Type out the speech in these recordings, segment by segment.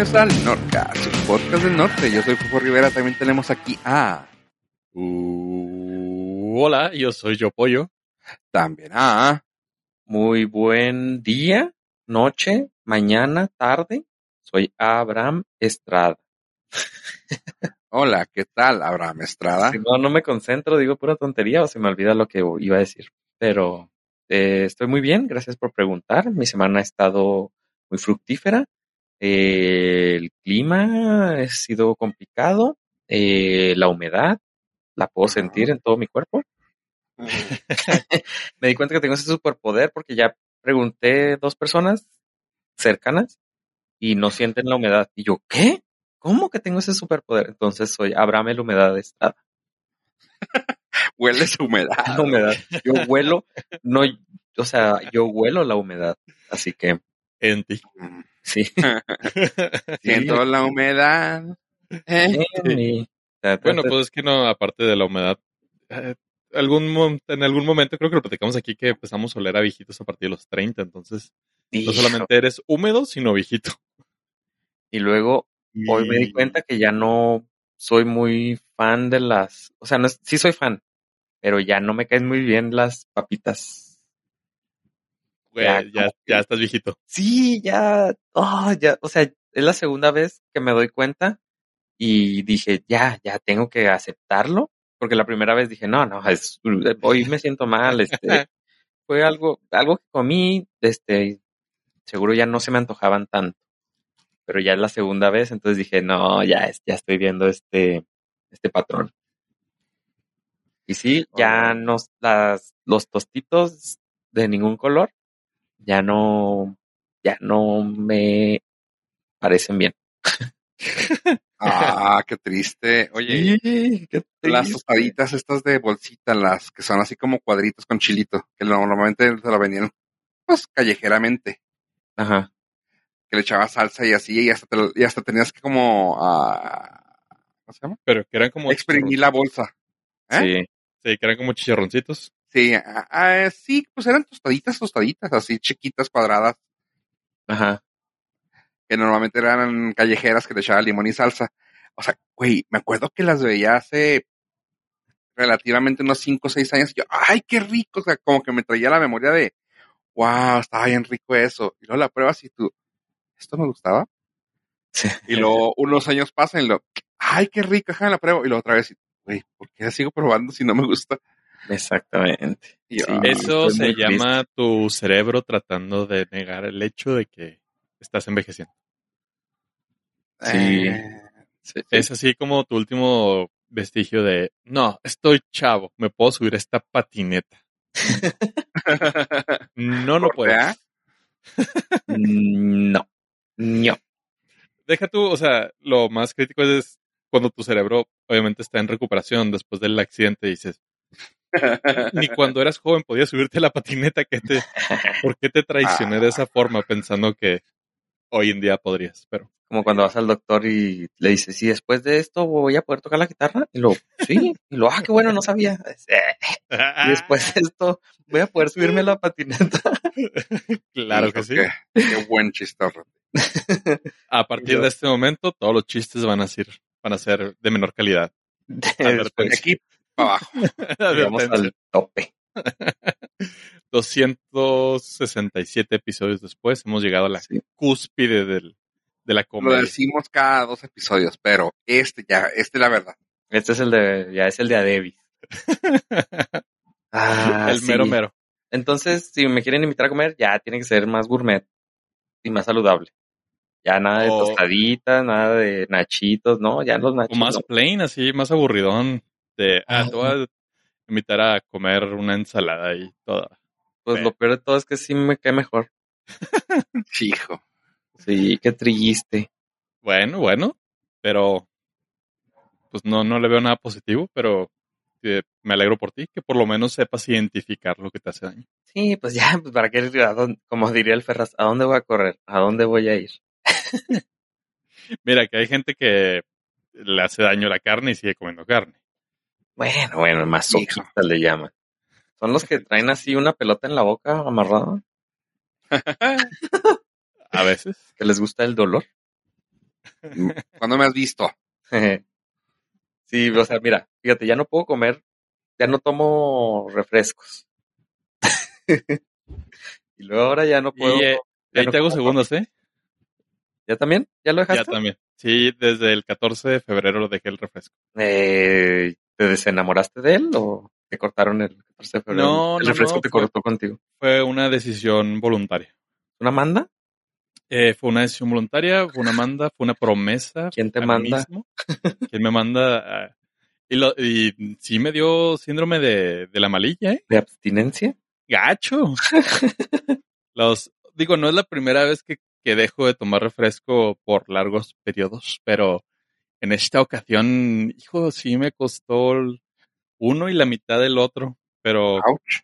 bienvenidos al podcast del norte. Yo soy Fufo Rivera, también tenemos aquí a... Uh, hola, yo soy Yo Pollo. También a... Muy buen día, noche, mañana, tarde. Soy Abraham Estrada. Hola, ¿qué tal, Abraham Estrada? Si no, no me concentro, digo pura tontería o se me olvida lo que iba a decir. Pero eh, estoy muy bien, gracias por preguntar. Mi semana ha estado muy fructífera. Eh, el clima ha sido complicado. Eh, la humedad la puedo sentir en todo mi cuerpo. me di cuenta que tengo ese superpoder porque ya pregunté dos personas cercanas y no sienten la humedad. Y yo, ¿qué? ¿Cómo que tengo ese superpoder? Entonces soy Abraham la humedad Estrada. Huele su humedad. La humedad. Yo huelo, no, o sea, yo huelo la humedad. Así que En ti. sí. Siento la humedad. Eh, Sí. Bueno, pues es que no, aparte de la humedad, eh, algún mo- en algún momento creo que lo platicamos aquí que empezamos a oler a viejitos a partir de los 30, entonces no Hijo. solamente eres húmedo, sino viejito. Y luego hoy me di cuenta que ya no soy muy fan de las, o sea, no es- sí soy fan, pero ya no me caen muy bien las papitas. Güey, ya, ya, ya, estás viejito. Sí, ya, oh, ya, o sea, es la segunda vez que me doy cuenta y dije, ya, ya tengo que aceptarlo, porque la primera vez dije, no, no, es, hoy me siento mal, este, fue algo, algo que comí, este, seguro ya no se me antojaban tanto, pero ya es la segunda vez, entonces dije, no, ya, ya estoy viendo este, este patrón. Y sí, ya Oh. no, las, los tostitos de ningún color, ya no, ya no me parecen bien. Ah, qué triste. Oye, Sí, qué las triste. tostaditas estas de bolsita, las que son así como cuadritos con chilito, que normalmente se lo vendían pues callejeramente, Ajá. que le echabas salsa y así, y hasta, te lo- y hasta tenías que como... ah, ¿Cómo se llama? Pero que eran como Exprimir la bolsa. ¿Eh? Sí. Sí, que eran como chicharroncitos. Sí, ah, sí, pues eran tostaditas, tostaditas, así chiquitas, cuadradas, Ajá. que normalmente eran callejeras que le echaban limón y salsa. O sea, güey, me acuerdo que las veía hace relativamente unos 5 o 6 años. Y yo, ay, qué rico. O sea, como que me traía la memoria de, wow, estaba bien rico eso. Y luego la pruebas y tú, ¿esto me gustaba? Sí. Y luego unos años pasan y lo, ay, qué rico, ajá, la pruebo. Y luego otra vez, güey, ¿por qué la sigo probando si no me gusta? Exactamente. Sí, "Ah". Eso se triste. llama tu cerebro tratando de negar el hecho de que estás envejeciendo. Sí. Eh, Sí. Es así como tu último vestigio de, no, estoy chavo, me puedo subir a esta patineta. No, no ¿Por puedo. qué? No. No. Deja tú, o sea, lo más crítico es cuando tu cerebro obviamente está en recuperación después del accidente y dices, ni cuando eras joven podías subirte a la patineta, que te, ¿por qué te traicioné de esa forma pensando que hoy en día podrías? Pero Como cuando vas al doctor y le dices, ¿y después de esto voy a poder tocar la guitarra? Y lo, sí. Y lo, ah, qué bueno, no sabía. Y después de esto voy a poder subirme a la patineta. claro que sí. Qué, qué buen chistorro. A partir de este momento, todos los chistes van a ser, van a ser de menor calidad. De aquí abajo. Llegamos al tope. 267 episodios después, hemos llegado a la Sí. cúspide del, de la Lo comedia. decimos cada dos episodios, pero este ya, este es la verdad. Este es el de, ya es el de. Ah, el sí. mero mero. Entonces, si me quieren invitar a comer, ya tiene que ser más gourmet y más saludable. Ya nada de O- tostaditas, nada de nachitos, ¿no? Ya los O nachitos. más no. plain, así, más aburridón. De, ah, Ah. te voy a invitar a comer una ensalada y toda. Pues lo peor de todo es que sí me cae mejor. Hijo. Sí, qué triste. Bueno, bueno, pero pues no, no le veo nada positivo, pero eh, me alegro por ti, que por lo menos sepas identificar lo que te hace daño. Sí, pues ya, pues para qué, a dónde- como diría el Ferraz, ¿a dónde voy a correr? ¿A dónde voy a ir? Mira, que hay gente que le hace daño la carne y sigue comiendo carne. Bueno, bueno, masoquista le llaman. Son los que traen así una pelota en la boca amarrada, A veces. que les gusta el dolor. ¿Cuándo me has visto? sí, o sea, mira, fíjate, ya no puedo comer, ya no tomo refrescos. y luego ahora ya no puedo. Y, eh, ya ahí no te hago segundos, ¿eh? ¿Ya también? ¿Ya lo Ya dejaste? también. Sí, desde el 14 de febrero lo dejé el refresco. Eh, ¿Te desenamoraste de él o te cortaron el 14 de febrero? No, el refresco no, te fue- cortó contigo. Fue una decisión voluntaria. ¿Una manda? Eh, fue una decisión voluntaria, fue una manda, fue una promesa. ¿Quién te manda? mismo. ¿Quién me manda? a- y, lo, y sí me dio síndrome de, de la malilla, ¿eh? ¿De abstinencia? Gacho. Los, digo, no es la primera vez que, que dejo de tomar refresco por largos periodos, pero en esta ocasión, hijo, sí me costó uno y la mitad del otro, pero Ouch.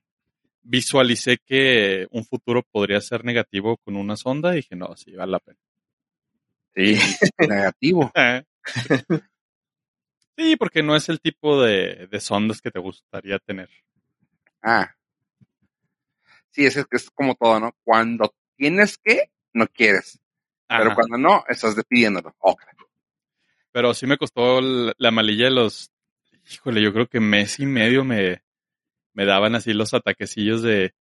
visualicé que un futuro podría ser negativo con una sonda y dije, no, sí, vale la pena. Sí. Negativo. Sí, porque no es el tipo de, de sondas que te gustaría tener. Ah. Sí, es, es que es como todo, ¿no? Cuando tienes que, no quieres. Pero cuando no, estás pidiéndolo. Ok. Pero sí me costó la malilla de los, híjole, yo creo que mes y medio me, me daban así los ataquecillos de...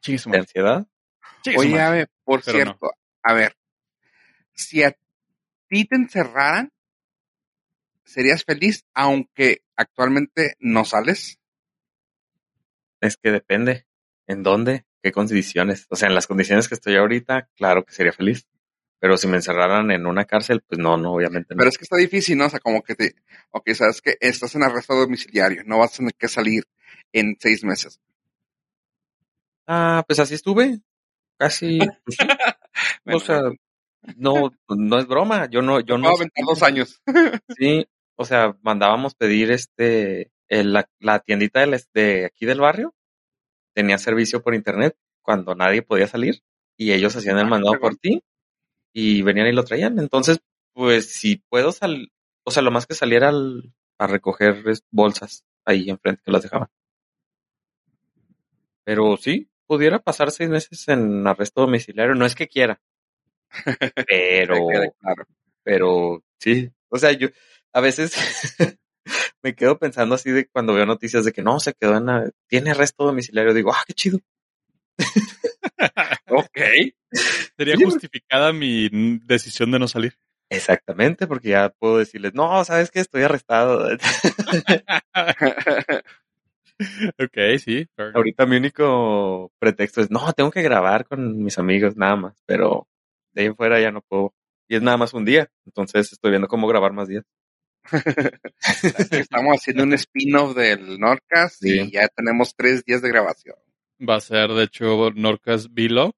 Su ¿De ansiedad? Oye, a ver, por Pero cierto, a ver, si a ti te encerraran, ¿serías feliz aunque actualmente no sales? Es que depende. ¿En dónde? ¿Qué condiciones? O sea, en las condiciones que estoy ahorita, claro que sería feliz. Pero si me encerraran en una cárcel, pues no, no, obviamente no. Pero es que está difícil, ¿no? O sea, como que te, ok, sabes que estás en arresto domiciliario, no vas a tener que salir en seis meses. Ah, pues así estuve. Casi. pues. Bueno, o sea, no, no es broma. Yo no, yo no. dos años. Sí, o sea, mandábamos pedir este, el- la, la tiendita del, de aquí del barrio. Tenía servicio por internet cuando nadie podía salir y ellos hacían el Ah, mandado por ti y venían y lo traían. Entonces, pues si puedo salir, o sea, lo más que saliera al- a recoger bolsas ahí enfrente que las dejaban. Pero sí, pudiera pasar seis meses en arresto domiciliario. No es que quiera, pero claro. pero sí, o sea, yo a veces me quedo pensando así de cuando veo noticias de que no, se quedó en, tiene arresto domiciliario, digo, ah, qué chido. Ok. Sería Sí, justificada mi decisión de no salir. Exactamente, porque ya puedo decirles, no, sabes que estoy arrestado. ok, sí. fair. Ahorita mi único pretexto es, no, tengo que grabar con mis amigos nada más, pero de ahí en fuera ya no puedo. Y es nada más un día, entonces estoy viendo cómo grabar más días. Estamos haciendo un spin-off del Nordcast Sí. y ya tenemos tres días de grabación. Va a ser, de hecho, Norcas Vlog,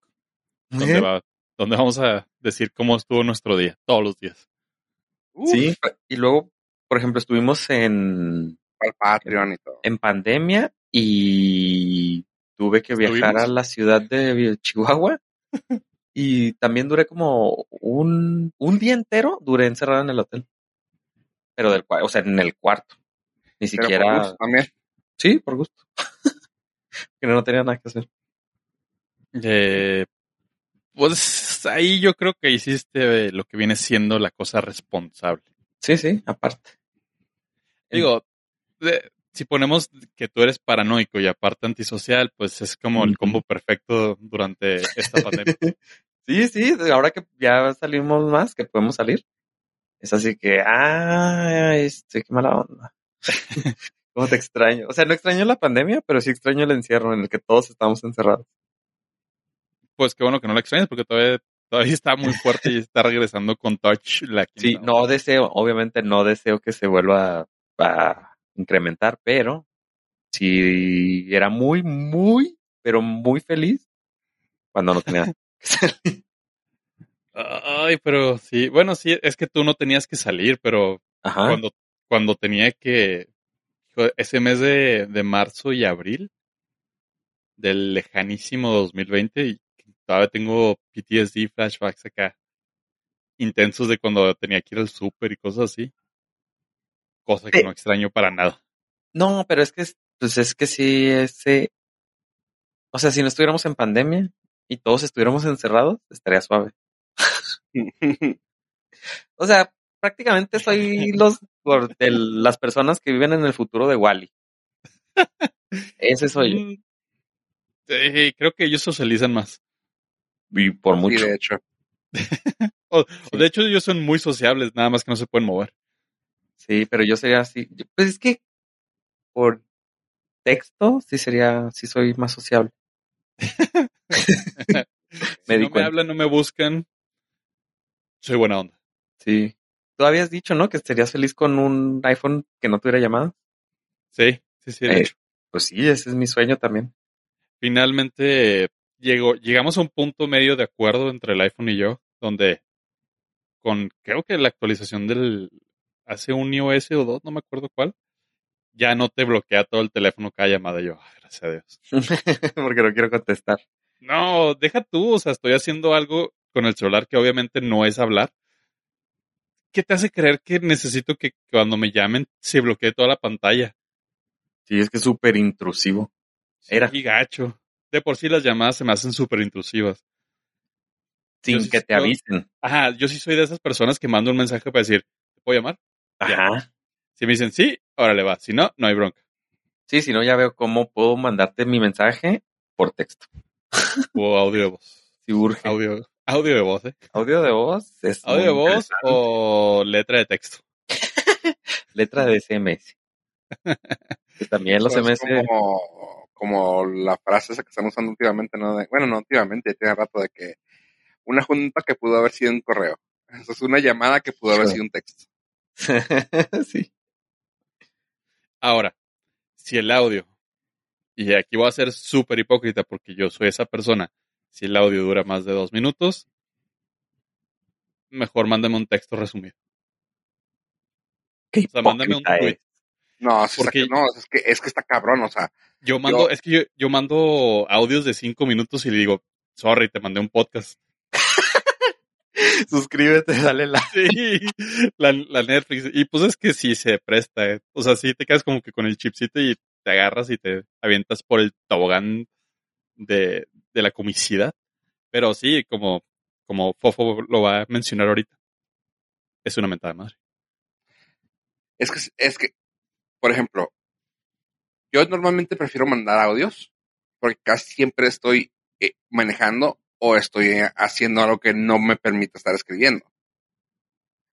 donde, va, donde vamos a decir cómo estuvo nuestro día, todos los días. Uf, Sí, y luego, por ejemplo, estuvimos en, Al Patreon y todo. en pandemia y tuve que viajar a la ciudad de Chihuahua y también duré como un, un día entero, duré encerrada en el hotel. Pero del cuarto, o sea, en el cuarto. Ni Pero por siquiera... gusto también. Sí, por gusto. que no tenía nada que hacer. Eh, pues ahí yo creo que hiciste lo que viene siendo la cosa responsable. Sí, sí, aparte. Digo, de- si ponemos que tú eres paranoico y aparte antisocial, pues es como el combo perfecto durante esta pandemia. Sí, sí, ahora que ya salimos más, que podemos salir. Es así que, ah, este, qué mala onda. ¿Cómo te extraño? O sea, no extraño la pandemia, pero sí extraño el encierro en el que todos estamos encerrados. Pues qué bueno que no la extrañes porque todavía, todavía está muy fuerte y está regresando con Touch la Sí, no deseo, obviamente no deseo que se vuelva a incrementar, pero sí era muy, muy, pero muy feliz cuando no tenía que salir. Ay, pero sí, bueno, sí, es que tú no tenías que salir, pero Ajá. cuando, cuando tenía que, ese mes de, de marzo y abril del lejanísimo 2020, y todavía tengo PTSD, flashbacks acá, intensos de cuando tenía que ir al súper y cosas así. Cosa que Sí. no extraño para nada. No, pero es que, es- pues es que sí, ese, o sea, si no estuviéramos en pandemia y todos estuviéramos encerrados, estaría suave. O sea, prácticamente soy los por el- las personas que viven en el futuro de Wally. Ese soy yo. Sí, creo que ellos socializan más. Y por Sí, mucho. de hecho. O- o de hecho, ellos son muy sociables, nada más que no se pueden mover. Sí, pero yo sería así. Pues es que por texto sí sería, sí soy más sociable. Si Me no me hablan, no me buscan, soy buena onda. Sí. Tú habías dicho, ¿no? Que estarías feliz con un iPhone que no tuviera llamadas. Sí, sí, sí. de Eh, hecho. Pues sí, ese es mi sueño también. Finalmente llegó, llegamos a un punto medio de acuerdo entre el iPhone y yo, donde con creo que la actualización del hace un iOS o dos, no me acuerdo cuál, ya no te bloquea todo el teléfono cada llamada. Yo, "Ah, gracias a Dios. Porque no quiero contestar. No, deja tú, o sea, estoy haciendo algo con el celular que obviamente no es hablar. ¿Qué te hace creer que necesito que cuando me llamen se bloquee toda la pantalla? Sí, es que es súper intrusivo. Era. Y gacho. De por sí las llamadas se me hacen súper intrusivas. Sin Yo sí que te avisen. Ajá, yo sí soy de esas personas que mando un mensaje para decir, ¿te puedo llamar? Ya. Ajá. Si me dicen sí, órale va. Si no, no hay bronca. Sí, si no, ya veo cómo puedo mandarte mi mensaje por texto. O audio de voz. Si urge. Audio, Audio, audio de voz, ¿eh? de voz es Audio de voz o letra de texto. letra de SMS. que también los Eso es SMS. como, como la frase esa que están usando últimamente, ¿no? De- bueno, no últimamente, ya tiene rato de que una junta que pudo haber sido un correo. Eso es una llamada que pudo haber sido un texto. sí. Ahora, si el audio, y aquí voy a ser súper hipócrita porque yo soy esa persona, si el audio dura más de dos minutos, mejor mándame un texto resumido. O sea, mándame un tweet. es. No, sí Porque- está- no, es que, es que está cabrón, o sea, Yo mando, Yo- es que yo, yo mando audios de cinco minutos y le digo, sorry, te mandé un podcast. Suscríbete, dale like. Sí, la, la Netflix. Y pues es que sí se presta. eh. O sea, sí te quedas como que con el chipcito y te agarras y te avientas por el tobogán de, de la comicidad. Pero sí, como, como Fofo lo va a mencionar ahorita, es una mentada madre. es que, es que, por ejemplo, yo normalmente prefiero mandar audios porque casi siempre estoy eh, manejando o estoy eh, haciendo algo que no me permite estar escribiendo.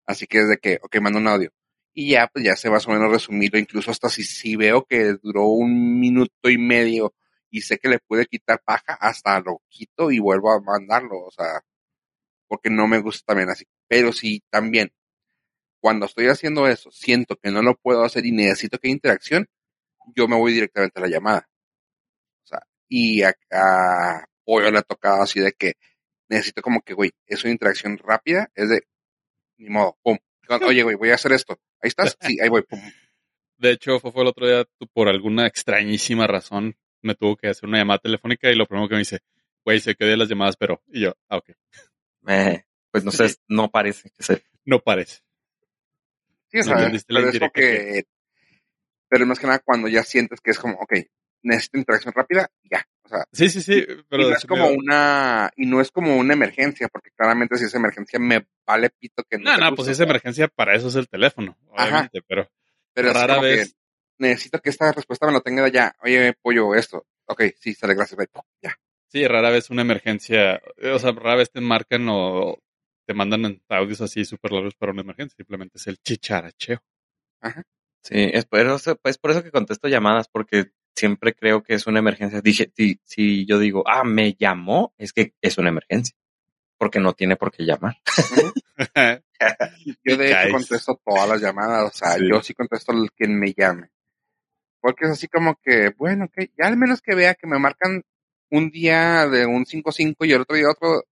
Así que es de que, ok, mando un audio. Y ya, pues ya se más o menos resumirlo, incluso hasta si, si veo que duró un minuto y medio y sé que le pude quitar paja, hasta lo quito y vuelvo a mandarlo, o sea, porque no me gusta también así. Pero si también, cuando estoy haciendo eso, siento que no lo puedo hacer y necesito que haya interacción, yo me voy directamente a la llamada. O sea, y a, a Pollo le ha tocado así de que necesito como que, güey, es una interacción rápida, es de, ni modo, pum. Oye, güey, voy a hacer esto. Ahí estás, sí, ahí voy, pum. De hecho, Fofo el otro día, tú, por alguna extrañísima razón, me tuvo que hacer una llamada telefónica y lo primero que me dice, güey, se quedé las llamadas, pero, y yo, ah, ok, Eh, pues no sé, no parece que no parece. Sí, o No sea, entendiste la pero es porque, pero más que nada cuando ya sientes que es como, ok, necesito interacción rápida, ya. O sea, Sí, sí, sí, pero y no es como una, y no es como una emergencia, porque claramente si es emergencia me vale pito que no. No, no, pues o es emergencia, para eso es el teléfono, Ajá. obviamente, pero pero es rara que vez, necesito que esta respuesta me lo tenga ya. Oye, pollo, esto. Ok, sí, sale, gracias, bye, ya. sí, rara vez una emergencia, eh, o sea, rara vez te marcan o te mandan audios así súper largos para una emergencia, simplemente es el chicharacheo. Sí, es por, eso, es por eso que contesto llamadas, porque siempre creo que es una emergencia. Dije, si, si yo digo, ah, me llamó, es que es una emergencia. Porque no tiene por qué llamar. Yo de hecho contesto todas las llamadas, o sea, Sí. yo sí contesto al quien me llame. Porque es así como que, bueno, ok, ya al menos que vea que me marcan un día de un 5-5 y el otro día otro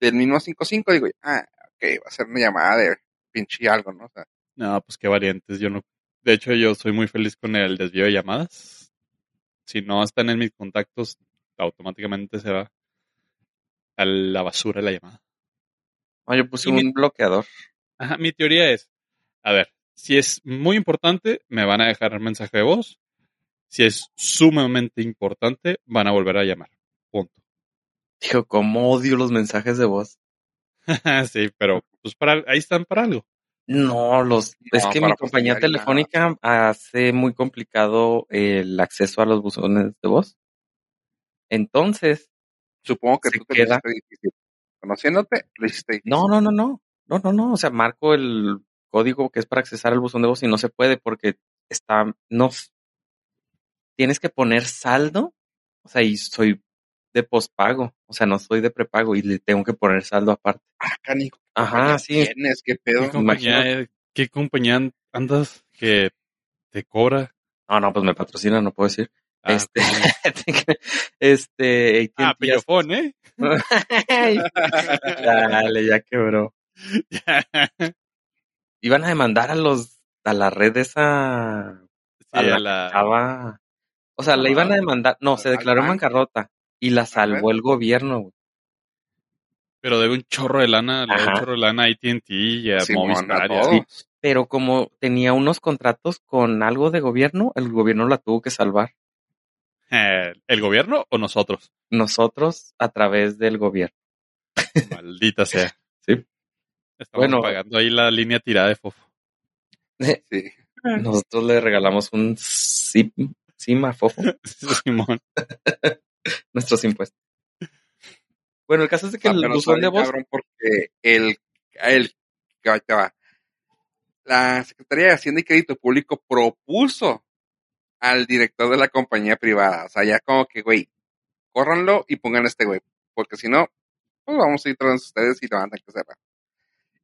del mismo 5-5, digo, ah, ok, va a ser una llamada de pinche algo, ¿no? O sea, No, pues qué variantes, yo no, de hecho yo soy muy feliz con el desvío de llamadas. Si no están en mis contactos, automáticamente se va a la basura la llamada. No, yo puse Y mi- un bloqueador. Ajá, mi teoría es, a ver, si es muy importante, me van a dejar un mensaje de voz. Si es sumamente importante, van a volver a llamar. Punto. Digo, cómo odio los mensajes de voz. sí, pero pues para, ahí están para algo. No, los, es que mi compañía nada. telefónica hace muy complicado el acceso a los buzones de voz. Entonces, Supongo que tú te queda. difícil. Conociéndote, lo hiciste difícil. no, no, no, no, no, no, no, o sea, marco el código que es para accesar al buzón de voz y no se puede porque está, no, tienes que poner saldo, o sea, y soy de pospago, o sea, no soy de prepago y le tengo que poner saldo aparte. Ah, canijo. Ajá, ¿qué sí. Tienes, qué pedo. ¿Qué compañía, ¿Qué compañía andas que te cobra? No, no, pues me patrocina, no puedo decir. Ah, este, este, ah, pillofón, ¿eh? Dale, ya quebró. Iban a demandar a los, a la red esa, Sí, a la, a la- o sea, la iban a demandar, no, se declaró en bancarrota y la salvó el gobierno, güey. pero debe un chorro de lana, le debe un chorro de lana a AT&T y a a Movistar. a-. Pero como tenía unos contratos con algo de gobierno, el gobierno la tuvo que salvar. Eh, ¿El gobierno o nosotros? Nosotros a través del gobierno. Maldita sea. Sí. Estamos Bueno. pagando ahí la línea tirada de fofo. Sí. Nosotros le regalamos un sim, sim a Fofo, Simón. nuestros impuestos. Bueno, el caso es de que Ah, el buzón de voz cabrón porque el, el. La Secretaría de Hacienda y Crédito Público propuso al director de la compañía privada. O sea, ya como que, güey, córranlo y pongan a este güey. Porque si no, pues vamos a ir tras ustedes y lo van a tener que cerrar.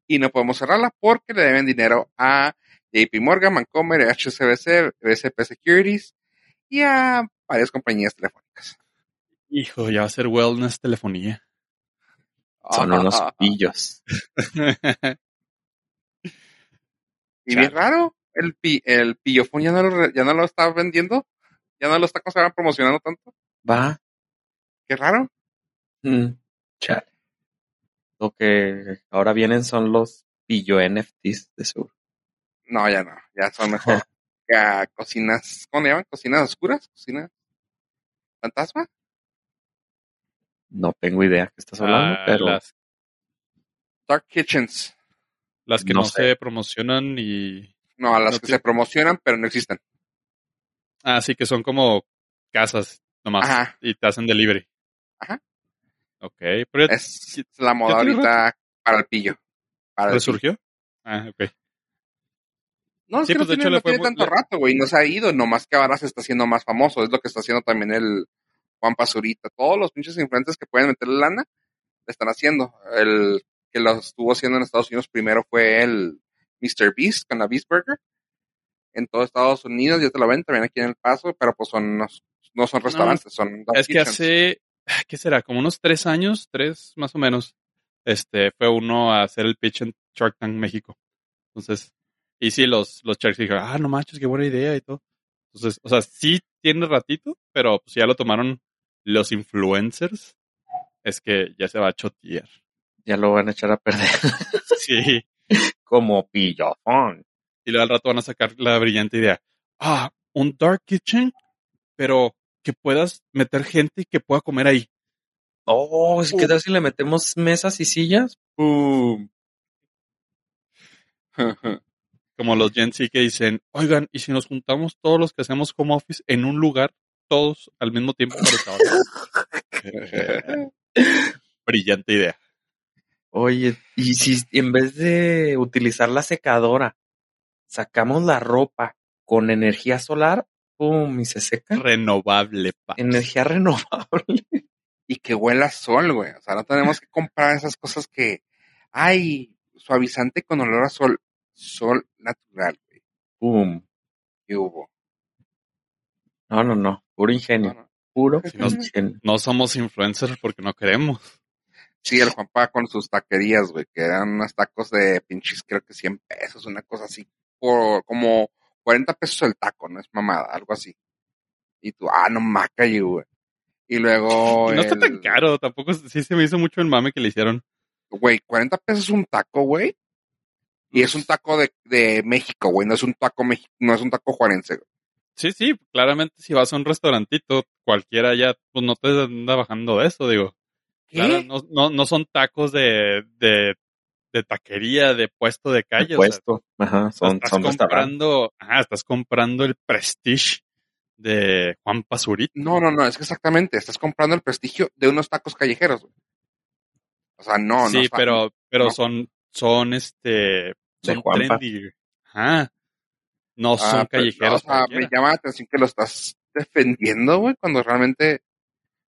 Y no podemos cerrarla porque le deben dinero a JP Morgan, Mancomer, HSBC, BCP Securities y a varias compañías telefónicas. Hijo, ya va a ser wellness telefonía. son unos pillos. Y bien raro, el, pi, el pillofón ya no, lo, ya no lo está vendiendo, ya no lo está considerando promocionando tanto. Va. Qué raro. Mm, chale. Lo que ahora vienen son los pillo NFTs de seguro. No, ya no, ya son mejor. cocinas, ¿cómo le llaman? ¿Cocinas oscuras? ¿Cocinas fantasma? No tengo idea qué estás hablando, Ah, pero las, Dark Kitchens. las que No no, sé. se promocionan y... No, a las No que te- se promocionan, pero no existen. Ah, sí, que son como casas nomás Ajá. y te hacen delivery. Ajá. Ok, pero Es la moda ahorita para el pillo. Para el pillo. resurgió. Ah, ok. No, es Sí, que pues, no de tiene, hecho, le no fue tiene muy- tanto le- rato, güey. No se ha ido, nomás que ahora se está haciendo más famoso. Es lo que está haciendo también el Juan Pazurita. Todos los pinches influencers que pueden meterle lana, le están haciendo. El que lo estuvo haciendo en Estados Unidos primero fue el Mr. Beast con la Beast Burger. En todo Estados Unidos ya te lo ven también aquí en El Paso, pero pues son no, no son restaurantes, son dark Es que hace, ¿qué será? Como unos tres años, tres más o menos, este, fue uno a hacer el pitch en Shark Tank México. Entonces, y sí, los, los Sharks dijeron, ah, no manches, qué buena idea y todo. Entonces, o sea, sí tiene ratito, pero pues ya lo tomaron los influencers. Es que ya se va a chotear. ya lo van a echar a perder. Sí. Como pillofón. Y luego al rato van a sacar la brillante idea. Ah, un dark kitchen, pero que puedas meter gente y que pueda comer ahí. Oh, ¿qué tal si le metemos mesas y sillas? ¡Pum! como los Gen Z que dicen, oigan, ¿y si nos juntamos todos los que hacemos home office en un lugar, todos al mismo tiempo para trabajar? Brillante idea. Oye, y si en vez de utilizar la secadora, sacamos la ropa con energía solar, ¡pum! y se seca. Renovable, pa. Energía renovable. y que huela a sol, güey. O sea, no tenemos que comprar esas cosas que, ay, suavizante con olor a sol. Sol natural, güey. ¡Pum! ¿Qué hubo? No, no, no. Puro ingenio. No, no. Puro Si nos- ingenio. No somos influencers porque no queremos. Sí, el Juanpa con sus taquerías, güey, que eran unos tacos de pinches, creo que 100 pesos, una cosa así. Por como 40 pesos el taco, no es mamada, algo así. Y tú, ah, no maca, güey. Y luego. Y no está tan caro, tampoco sí se me hizo mucho el mame que le hicieron. Güey, 40 pesos un taco, güey. Y es un taco de, de México, güey, no es un taco no es un taco juarense. güey. Sí, sí, claramente si vas a un restaurantito, cualquiera ya, pues no te anda bajando de eso, digo. ¿Qué? Claro, no, no, no son tacos de, de, de taquería, de puesto de calle. El puesto, ajá, son, estás son comprando, ajá, estás comprando el prestige de Juan Pazurita. No, no, no, es que exactamente, estás comprando el prestigio de unos tacos callejeros. güey. O sea, no, no. sí, pero, pero no. son, son este, son trendy. Ajá. No Ah, son pero, callejeros. o sea, me llama la atención que lo estás defendiendo, güey, cuando realmente,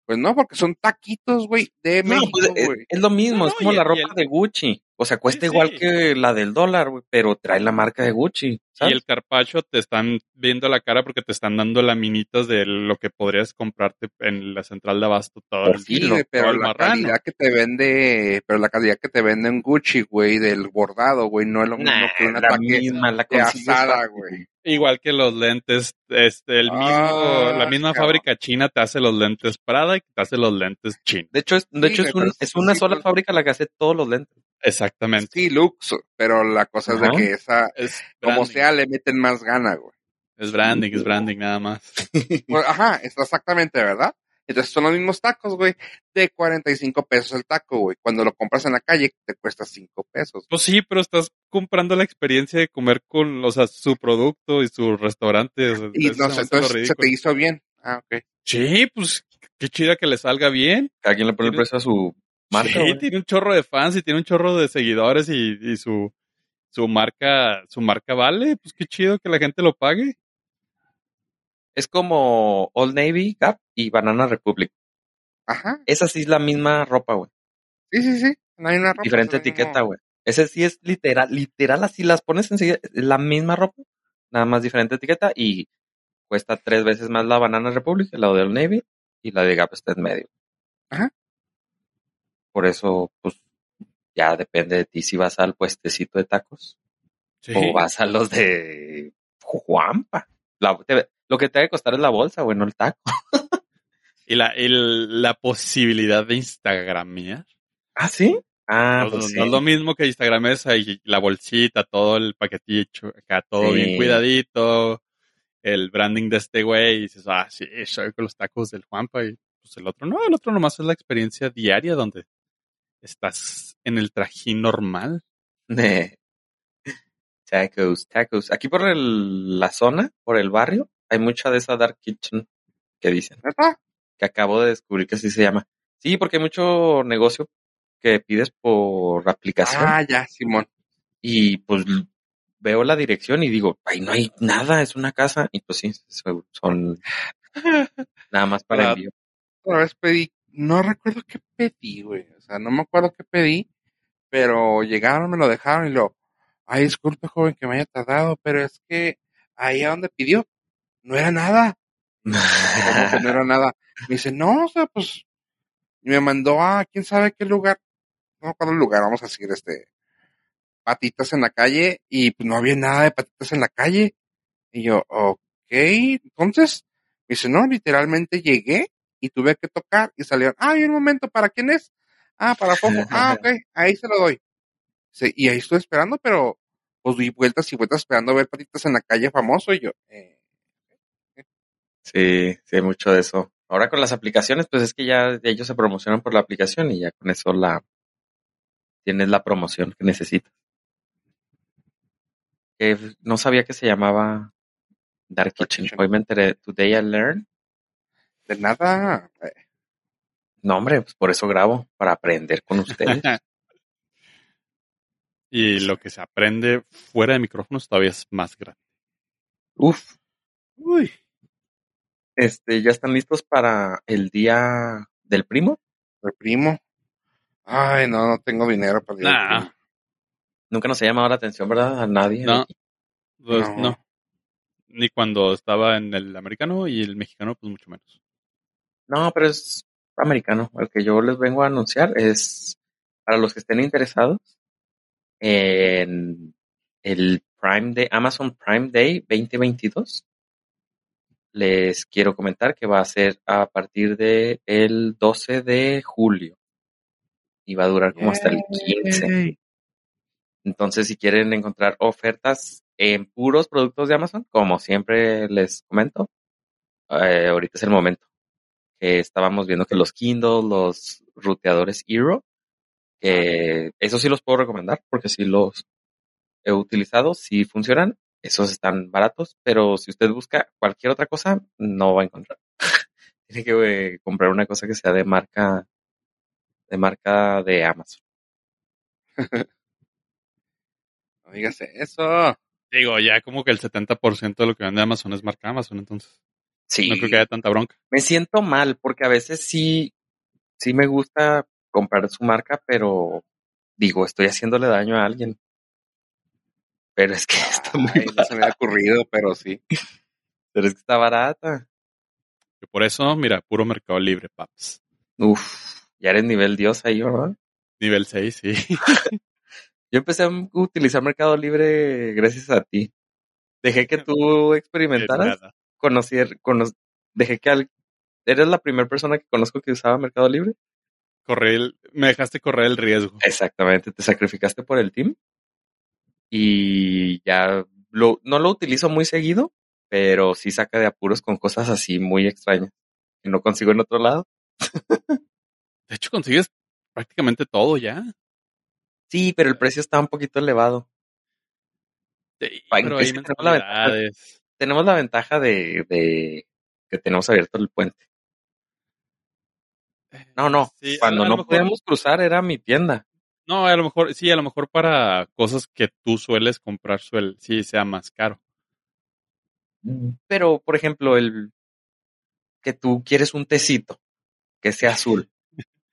pues no, porque son taquitos, güey, de No, México, pues, es, güey. es lo mismo, No, es como la ropa el- de Gucci. O sea, cuesta Sí, igual sí. que la del dólar, güey, pero trae la marca de Gucci. Y el carpacho te están viendo la cara porque te están dando laminitas de lo que podrías comprarte en la central de abasto todo el Sí, pero todo el la marrano. calidad que te vende, pero la calidad que te vende en Gucci, güey, del bordado, güey, no es lo mismo Nah, que un la misma, la asada, güey. Igual que los lentes, este, el mismo, Ah, la misma cabrón. fábrica china te hace los lentes Prada y te hace los lentes chinos. De hecho, es, de Sí, hecho es, un- es una sí, sola pero- fábrica la que hace todos los lentes. Exactamente. Sí, Lux, pero la cosa es de que esa, Es como sea, le meten más gana, güey. Es branding, es branding nada más. Pues, ajá, está exactamente, ¿verdad? Entonces son los mismos tacos, güey, de 45 pesos el taco, güey. Cuando lo compras en la calle, te cuesta 5 pesos. Pues sí, pero estás comprando la experiencia de comer con, o sea, su producto y su restaurante. o sea, Y no se entonces se te hizo bien. Ah, ok. Sí, pues qué chida que le salga bien. Cada quien le pone el precio a su marca. sí, güey. tiene un chorro de fans y tiene un chorro de seguidores y, y su, su marca, su marca vale. Pues qué chido que la gente lo pague. Es como Old Navy, Gap y Banana Republic. Ajá. Esa sí es la misma ropa, güey. Sí, sí, sí. No hay una ropa. Diferente etiqueta, mismo- güey. Ese sí es literal, literal así las pones enseguida, es la misma ropa, nada más diferente etiqueta y cuesta tres veces más la Banana Republic, la de Old Navy y la de Gap está en medio. Ajá. Por eso, pues, ya depende de ti si vas al puestecito de tacos Sí. o vas a los de Juanpa. La- te- lo que te debe costar es la bolsa, güey, no el taco. Y la, la posibilidad de Instagramear. ¿Ah, sí? Ah, no, pues no- sí. no es lo mismo que Instagram es ahí la bolsita, todo el paquetito, acá todo Sí. bien cuidadito, el branding de este güey, y dices, ah, sí, soy con los tacos del Juanpa, y pues el otro no, el otro nomás es la experiencia diaria donde estás en el trajín normal. Tacos, tacos. Aquí por el- la zona, por el barrio, hay mucha de esa dark kitchen que dicen, ¿Neta? que acabo de descubrir que así se llama. Sí, porque hay mucho negocio que pides por aplicación Ah, ya, Simón. y pues veo la dirección y digo, ay, no hay nada, es una casa y pues sí, son- son nada más para Ah, envío. Una vez pedí, no recuerdo qué pedí, güey. O sea, no me acuerdo qué pedí, pero llegaron, me lo dejaron y lo, ay, disculpe, joven, que me haya tardado, pero es que ahí a donde pidió, no era nada. ¿Cómo que no era nada? Me dice, no, o sea, pues, y me mandó a quién sabe qué lugar, no me acuerdo el lugar, vamos a decir, este, patitas en la calle, y pues no había nada de patitas en la calle. Y yo, ok, entonces, me dice, no, literalmente llegué y tuve que tocar y salieron, ah, y un momento, ¿para quién es? Ah, para Fofo, ah, ok, ahí se lo doy. Sí, y ahí estuve esperando, pero pues di vueltas y vueltas esperando a ver patitas en la calle famoso y yo, eh, Sí, sí, mucho de eso. Ahora con las aplicaciones, pues es que ya ellos se promocionan por la aplicación y ya con eso la tienes la promoción que necesitas. No sabía que se llamaba Dark Kitchen. Hoy me enteré. Today I learned. de nada, No, hombre, pues por eso grabo, para aprender con ustedes. y lo que se aprende fuera de micrófonos todavía es más grande. Uf, uy, este, ¿ya están listos para el día del primo? el primo. Ay, no, no tengo dinero para el día del Nah. primo. Nunca nos ha llamado la atención, ¿verdad? A nadie. No. Pues, No. no. Ni cuando estaba en el americano y el mexicano, pues mucho menos. No, pero es americano. El que yo les vengo a anunciar es para los que estén interesados en el Prime Day, Amazon Prime Day 2022. Les quiero comentar que va a ser a partir de el 12 de julio y va a durar como hasta el 15. Yay. Entonces, si quieren encontrar ofertas en puros productos de Amazon, como siempre les comento, eh, ahorita es el momento. Que estábamos viendo que los Kindle, los ruteadores Hero, que eso sí los puedo recomendar porque sí los he utilizado, sí funcionan, esos están baratos, pero si usted busca cualquier otra cosa, no va a encontrar. Tiene que eh, comprar una cosa que sea de marca, de marca de Amazon. No digas eso. Digo, ya como que el 70% de lo que vende Amazon es marca Amazon, entonces Sí, no creo que haya tanta bronca. me siento mal porque a veces sí, sí me gusta comprar su marca, pero digo, estoy haciéndole daño a alguien. Pero es que está muy Ay, no se me había ocurrido, pero sí. pero es que está barata. Y por eso, mira, puro Mercado Libre, paps. Uf, ya eres nivel Dios ahí, ¿verdad? Nivel 6, sí. Yo empecé a utilizar Mercado Libre gracias a ti. Dejé que tú experimentaras, conocer, cono- dejé que al- eres la primera persona que conozco que usaba Mercado Libre. Correr el- me dejaste correr el riesgo. Exactamente, te sacrificaste por el team. Y ya lo, no lo utilizo muy seguido, pero sí saca de apuros con cosas así muy extrañas que no consigo en otro lado. De hecho, consigues prácticamente todo ya. Sí, pero el precio está un poquito elevado. Sí, pero hay tenemos la ventaja. mensualidades. Tenemos la ventaja de, de que tenemos abierto el puente. No, no. Sí, a- Cuando no mejor- podíamos cruzar era mi tienda. No, a lo mejor, sí, a lo mejor para cosas que tú sueles comprar, suel, sí sea más caro. Pero, por ejemplo, el que tú quieres un tecito que sea azul.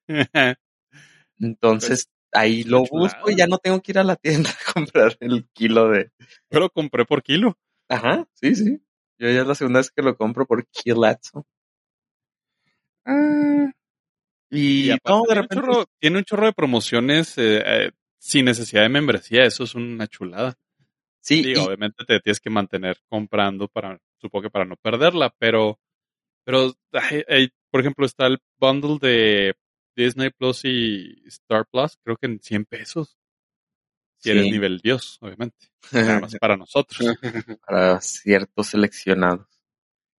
Entonces, ahí lo busco y ya no tengo que ir a la tienda a comprar el kilo de. Yo lo compré por kilo. Ajá, sí, sí. Yo ya es la segunda vez que lo compro por kilazo. Ah, Y, Y aparte no, de tiene, un chorro, tiene un chorro de promociones eh, eh, sin necesidad de membresía. Eso es una chulada. Sí, Digo, y- obviamente te tienes que mantener comprando para, supongo que para no perderla, pero, pero, ay, ay, por ejemplo, está el bundle de Disney Plus y Star Plus, creo que en 100 pesos. Si eres sí, nivel Dios, obviamente. Nada más para nosotros. para ciertos seleccionados.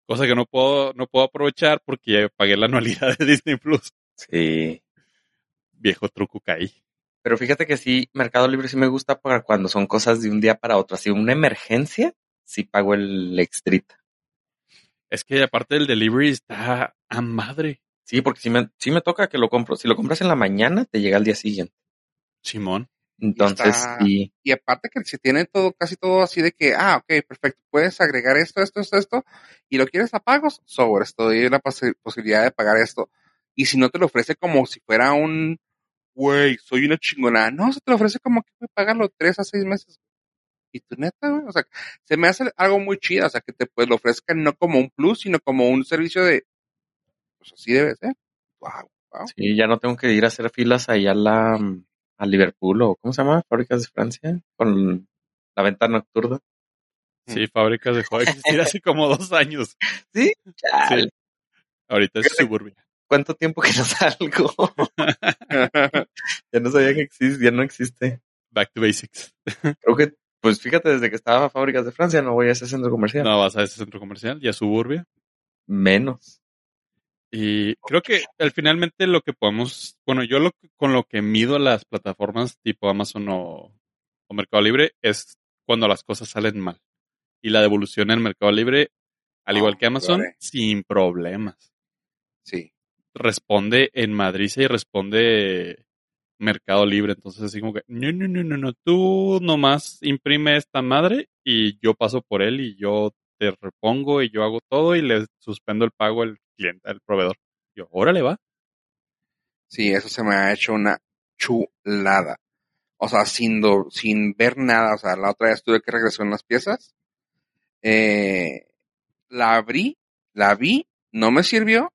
Cosa que no puedo, no puedo aprovechar porque ya pagué la anualidad de Disney Plus. Sí. Viejo truco caí. Pero fíjate que sí, Mercado Libre sí me gusta para cuando son cosas de un día para otro. Así, una emergencia, sí pago el extrita. Es que aparte del delivery está a madre. Sí, porque si me, sí me toca que lo compro. Si lo compras en la mañana, te llega al día siguiente. Simón. Entonces, está- sí. y aparte que si tiene todo, casi todo así de que, ah, ok, perfecto, puedes agregar esto, esto, esto, esto, y lo quieres a pagos, sobre esto, doy la posi- posibilidad de pagar esto. Y si no te lo ofrece como si fuera un, güey, soy una chingona, no, se te lo ofrece como que pagarlo tres a seis meses. Y tu neta, güey, o sea, se me hace algo muy chido, o sea, que te pues lo ofrezcan no como un plus, sino como un servicio de, pues así debe ser. Wow, wow. Sí, ya no tengo que ir a hacer filas ahí a la a Liverpool o ¿cómo se llama? Fábricas de Francia con la venta nocturna. Sí, fábricas dejó de existir hace como dos años. Sí, Sí. Ahorita es suburbia. ¿Cuánto tiempo que no salgo? ya no sabía que existe, ya no existe. Back to basics. Creo que, pues fíjate, desde que estaba a Fábricas de Francia no voy a ese centro comercial. No vas a ese centro comercial, ya suburbia. Menos. Y creo que al finalmente lo que podemos, bueno, yo lo con lo que mido las plataformas tipo Amazon o, o Mercado Libre es cuando las cosas salen mal. Y la devolución en Mercado Libre, al Ah, igual que Amazon, vale. sin problemas. Sí. Responde en Madrid y responde Mercado Libre. Entonces, así como que, no, no, no, no, no, tú nomás imprime esta madre y yo paso por él y yo te repongo y yo hago todo y le suspendo el pago al cliente, al proveedor. Yo, órale, va. Sí, eso se me ha hecho una chulada. O sea, sin, do- sin ver nada. O sea, la otra vez tuve que regresar unas piezas. Eh, la abrí, la vi, no me sirvió.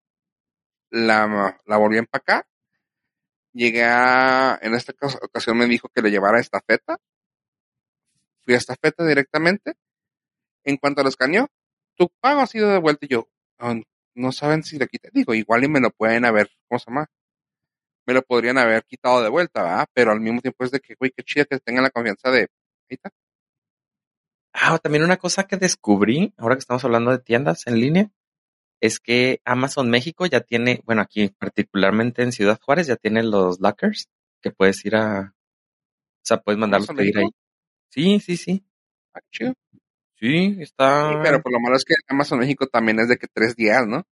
La, la volví a empacar. Llegué a, en esta ocas- ocasión me dijo que le llevara estafeta. Fui a estafeta directamente. En cuanto lo escaneó, tu pago ha sido devuelto. Y yo, "Ah, no saben si lo quité. Digo, igual y me lo pueden haber, ¿cómo se llama? me lo podrían haber quitado de vuelta, ¿verdad? Pero al mismo tiempo es de que, güey, qué chido que tengan la confianza de, ahí está. Ah, también una cosa que descubrí, ahora que estamos hablando de tiendas en línea, es que Amazon México ya tiene, bueno, aquí particularmente en Ciudad Juárez ya tiene los lockers que puedes ir a, o sea, puedes mandarlos ¿Amazon pedir ahí. Sí, sí, sí. Ah, chido. Sí, está. Sí, pero por lo malo es que Amazon México también es de que tres días, ¿no?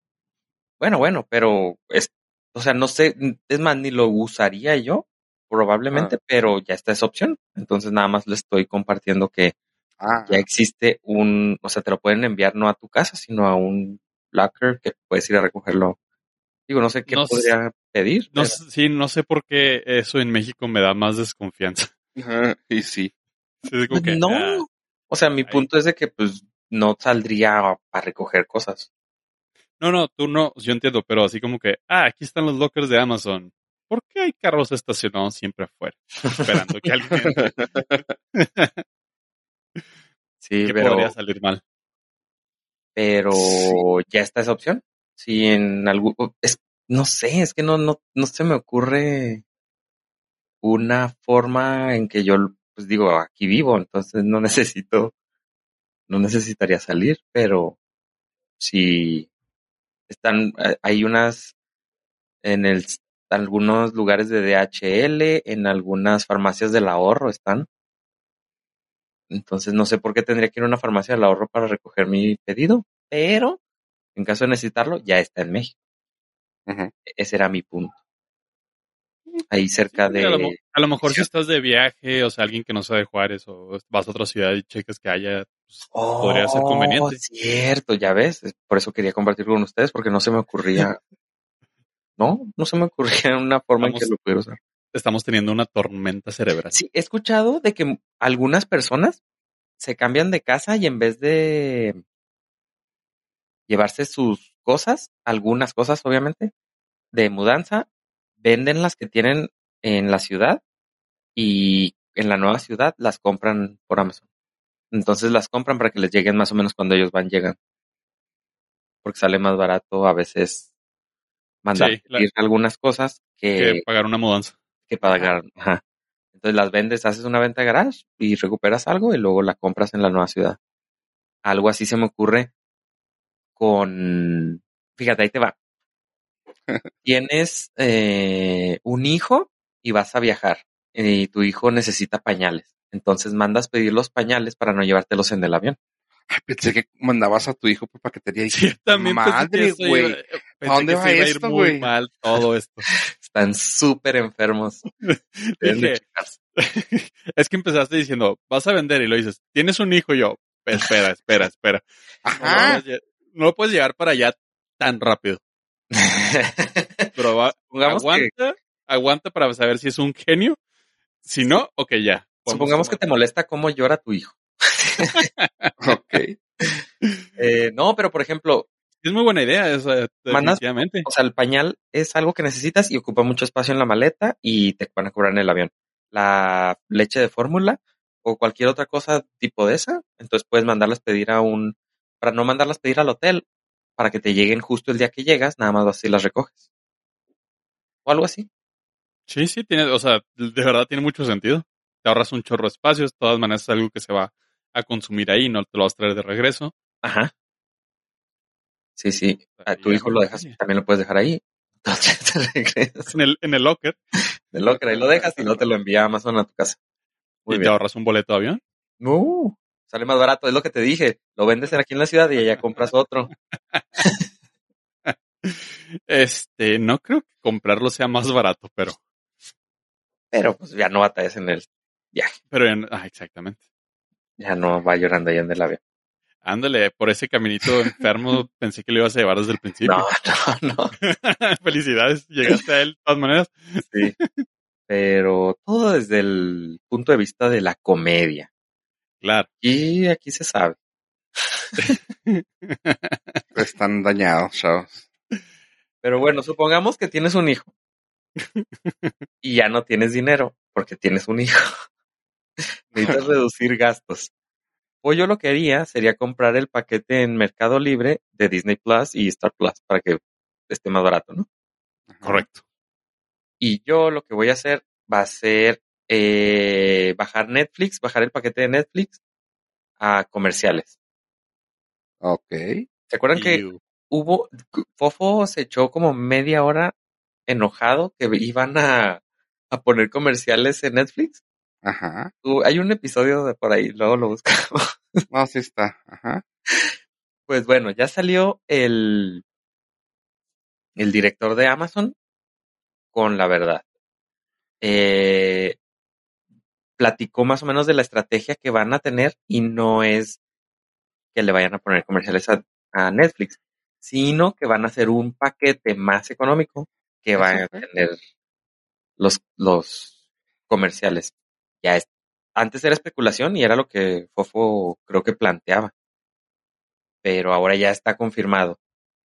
Bueno, bueno, pero es, o sea, no sé, es más, ni lo usaría yo, probablemente, pero ya está esa opción. Entonces nada más le estoy compartiendo que Ah, ya existe un, o sea, te lo pueden enviar no a tu casa, sino a un locker que puedes ir a recogerlo. Digo, no sé qué No sé- podría pedir. No, pero- sé- sí, no sé por qué eso en México me da más desconfianza. y sí. Pues que, no. ah, O sea, mi ahí. punto es de que pues no saldría a, a recoger cosas. no, no, tú no, yo entiendo, pero así como que, ah, aquí están los lockers de Amazon. ¿Por qué hay carros estacionados siempre afuera? Esperando que alguien? Sí, ¿Qué pero, podría salir mal? Pero Sí. ya está esa opción. Si en algún, es, no sé, es que no, no, no se me ocurre una forma en que yo, pues digo, aquí vivo, entonces no necesito, no necesitaría salir, pero si están, eh, hay unas en el, algunos lugares de DHL, en algunas farmacias del ahorro están. Entonces no sé por qué tendría que ir a una farmacia del ahorro para recoger mi pedido, pero en caso de necesitarlo, ya está en México. Ujú. Ese era mi punto. Ahí cerca Sí, a, lo, de... a lo mejor si estás de viaje, o sea, alguien que no sea de Juárez, o vas a otra ciudad y cheques que haya, pues, podría ser Oh, conveniente. cierto, ya ves. Es Por eso quería compartir con ustedes, porque no se me ocurría. no, no se me ocurría una forma en que lo pudiera usar. Estamos teniendo una tormenta cerebral. Sí, he escuchado de que algunas personas se cambian de casa y en vez de llevarse sus cosas, algunas cosas obviamente, de mudanza, venden las que tienen en la ciudad y en la nueva ciudad las compran por Amazon. Entonces las compran para que les lleguen más o menos cuando ellos van, llegan. Porque sale más barato a veces mandar Sí, la- pedir algunas cosas Que que, pagar una mudanza. Que pagar. Ajá. Entonces las vendes, haces una venta garage y recuperas algo y luego la compras en la nueva ciudad. Algo así se me ocurre con... Fíjate, ahí te va. Tienes eh, un hijo y vas a viajar y tu hijo necesita pañales. Entonces mandas pedir los pañales para no llevártelos en el avión. Ay, pensé que mandabas a tu hijo por paquetería y Sí, también madre, güey. pensé dónde que va se iba a esto, muy güey? mal todo esto. Están súper enfermos. Dije, es que empezaste diciendo, vas a vender y lo dices, tienes un hijo y yo, espera, espera, espera. No lo, puedes, lle- no lo puedes llevar para allá tan rápido. Pero va- que, aguanta, aguanta para saber si es un genio. Si no, ok, ya. Supongamos que te molesta cómo llora tu hijo. Ok. Eh, no, pero por ejemplo, Es muy buena idea, Mandas- definitivamente. o sea, el pañal es algo que necesitas y ocupa mucho espacio en la maleta y te van a cobrar en el avión. La leche de fórmula o cualquier otra cosa tipo de esa, entonces puedes mandarlas pedir a un, para no mandarlas pedir al hotel, para que te lleguen justo el día que llegas, nada más así las recoges. O algo así. Sí, sí, tiene, o sea, de verdad tiene mucho sentido. Te ahorras un chorro de espacio, de todas maneras es algo que se va a consumir ahí, no te lo vas a traer de regreso. Ajá. Sí, sí. A tu Ya, hijo lo dejas, también lo puedes dejar ahí. Entonces te regresas En el, en el locker del locker, ahí lo dejas y no te lo envía Amazon a tu casa. Muy y te ahorras un boleto de avión. No, sale más barato, es lo que te dije. Lo vendes aquí en la ciudad y allá compras otro. Este, no creo que comprarlo sea más barato, pero, Pero pues ya no batallas en el, pero en- ah, exactamente. ya no va llorando ahí en el avión. Ándale, por ese caminito enfermo pensé que lo ibas a llevar desde el principio. No, no, no. Felicidades, llegaste a él de todas maneras. Sí. Pero todo desde el punto de vista de la comedia. Claro. Y aquí se sabe. Están dañados, chavos. Pero bueno, supongamos que tienes un hijo. Y ya no tienes dinero porque tienes un hijo. Necesitas reducir gastos. O yo lo que haría sería comprar el paquete en Mercado Libre de Disney Plus y Star Plus para que esté más barato, ¿no? Correcto. Y yo lo que voy a hacer va a ser eh, bajar Netflix, bajar el paquete de Netflix a comerciales. Ok. ¿Se acuerdan que hubo, Fofo se echó como media hora enojado que iban a, a poner comerciales en Netflix. Ajá. Uh, hay un episodio de por ahí, luego lo buscamos. No, sí está. Ajá. Pues bueno, ya salió el, el director de Amazon con la verdad. Eh, platicó más o menos de la estrategia que van a tener y no es que le vayan a poner comerciales a, a Netflix, sino que van a hacer un paquete más económico que ¿Eso va a tener los, los comerciales. Ya es, antes era especulación y era lo que Fofo creo que planteaba. Pero ahora ya está confirmado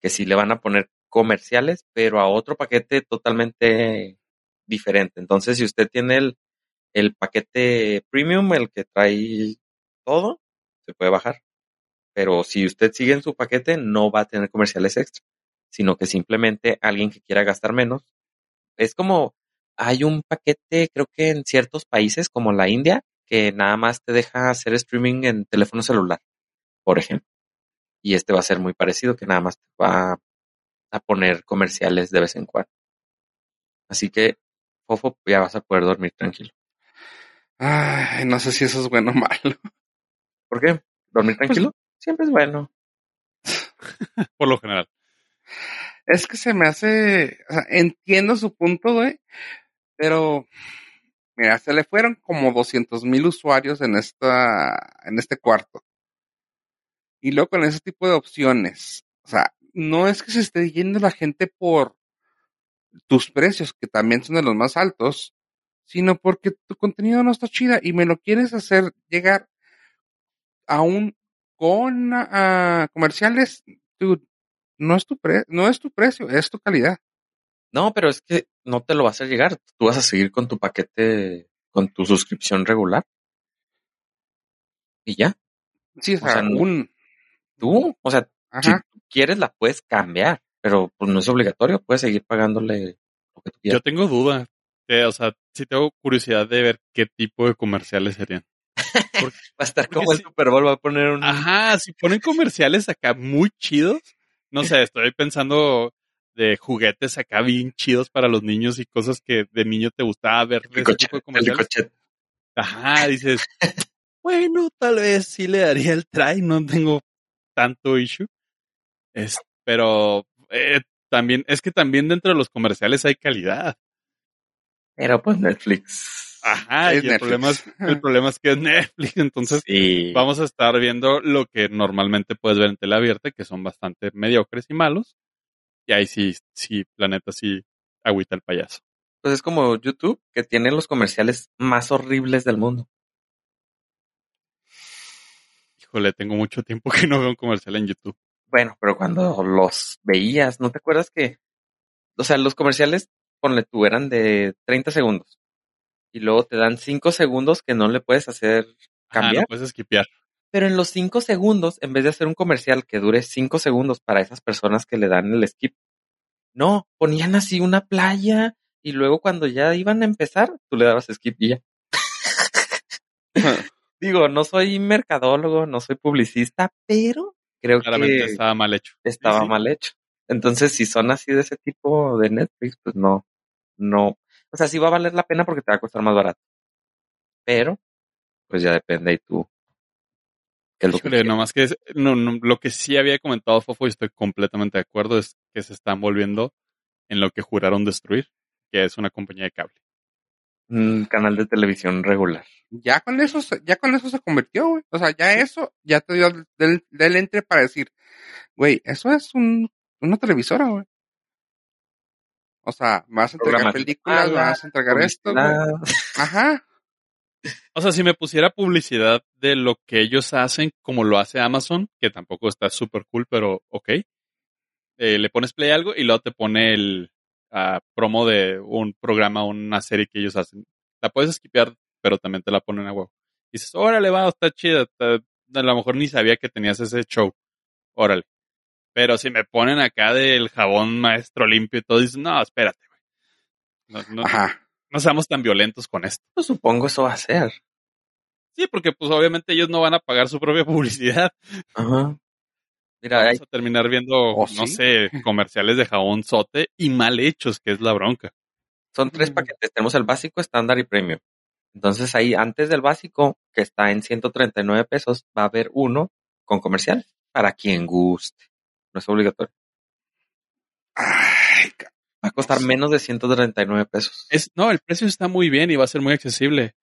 que sí le van a poner comerciales, pero a otro paquete totalmente diferente. Entonces, si usted tiene el, el paquete premium, el que trae todo, se puede bajar. Pero si usted sigue en su paquete, no va a tener comerciales extra, sino que simplemente alguien que quiera gastar menos. Es como, hay un paquete, creo que en ciertos países como la India, que nada más te deja hacer streaming en teléfono celular, por ejemplo. Y este va a ser muy parecido, que nada más te va a poner comerciales de vez en cuando. Así que, Fofo, ya vas a poder dormir tranquilo. Ay, no sé si eso es bueno o malo. ¿Por qué? ¿Dormir tranquilo? Siempre es bueno. Por lo general. Es que se me hace, o sea, entiendo su punto, güey, pero mira, se le fueron como 200 mil usuarios en esta, en este cuarto. Y luego con ese tipo de opciones, o sea, no es que se esté yendo la gente por tus precios, que también son de los más altos, sino porque tu contenido no está chida y me lo quieres hacer llegar aún con ah, comerciales, dude, no es tu pre no es tu precio, es tu calidad. No, pero es que no te lo vas a llegar. Tú vas a seguir con tu paquete, con tu suscripción regular. Y ya. Sí, o sea, un Tú, o sea, si ajá, tú quieres la puedes cambiar, pero pues no es obligatorio. Puedes seguir pagándole lo que tú Yo quieras. tengo duda. Eh, o sea, sí tengo curiosidad de ver qué tipo de comerciales serían. Va a estar porque como el. Super Bowl, va a poner un... Ajá, si ponen comerciales acá muy chidos. No sé, estoy pensando de juguetes acá bien chidos para los niños y cosas que de niño te gustaba ver de ese tipo de el. Ajá, dices, bueno, tal vez sí le daría el try, no tengo tanto issue. Es, pero eh, también, es que también dentro de los comerciales hay calidad. Pero pues Netflix. Ajá, Es y el problema, es, el problema es que es Netflix, entonces Sí. vamos a estar viendo lo que normalmente puedes ver en tele abierta, que son bastante mediocres y malos. Y ahí sí, sí, planeta sí agüita el payaso. Pues es como YouTube, que tiene los comerciales más horribles del mundo. Híjole, tengo mucho tiempo que no veo un comercial en YouTube. Bueno, pero cuando los veías, ¿no te acuerdas que, o sea, los comerciales, ponle tú, eran de 30 segundos. Y luego te dan 5 segundos que no le puedes hacer cambiar. no puedes esquipear. Pero en los 5 segundos, en vez de hacer un comercial que dure 5 segundos para esas personas que le dan el skip, no, ponían así una playa y luego cuando ya iban a empezar, tú le dabas skip y ya. Digo, no soy mercadólogo, no soy publicista, pero creo Claramente que estaba mal hecho. estaba sí. mal hecho. Entonces, si son así de ese tipo de Netflix, pues no, no. O sea, sí va a valer la pena porque te va a costar más barato. Pero, pues ya depende y tú. ¿Qué es lo que Híjole, nomás que es- no, no, lo que sí había comentado Fofo y estoy completamente de acuerdo es que se están volviendo en lo que juraron destruir, que es una compañía de cable. Un canal de televisión regular. ya con eso, se- ya con eso se convirtió, güey. O sea, ya eso, ya te dio del, del entre para decir, güey, eso es un, una televisora, güey. O sea, vas a entregar películas, vas a entregar esto. Ajá. O sea, si me pusiera publicidad de lo que ellos hacen, como lo hace Amazon, que tampoco está súper cool, pero ok. Eh, le pones play algo y luego te pone el ah, promo de un programa, una serie que ellos hacen. La puedes skipear, pero también te la ponen a huevo. Dices, órale, va, está chida. a lo mejor ni sabía que tenías ese show. Órale. Pero si me ponen acá del jabón maestro limpio y todo, dices, no, espérate, güey. No, no, Ajá. No seamos tan violentos con esto. Pues supongo eso va a ser. Sí, porque pues obviamente ellos no van a pagar su propia publicidad. Ajá. Mira, hay, Vamos a terminar viendo, ¿O no sí? sé, comerciales de jabón sote y mal hechos, que es la bronca. Son tres Mm. paquetes. Tenemos el básico, estándar y premium. Entonces ahí, antes del básico, que está en 139 pesos, va a haber uno con comercial para quien guste. No es obligatorio. Ay, Va a costar menos de 139 pesos. Es, no, el precio está muy bien y va a ser muy accesible.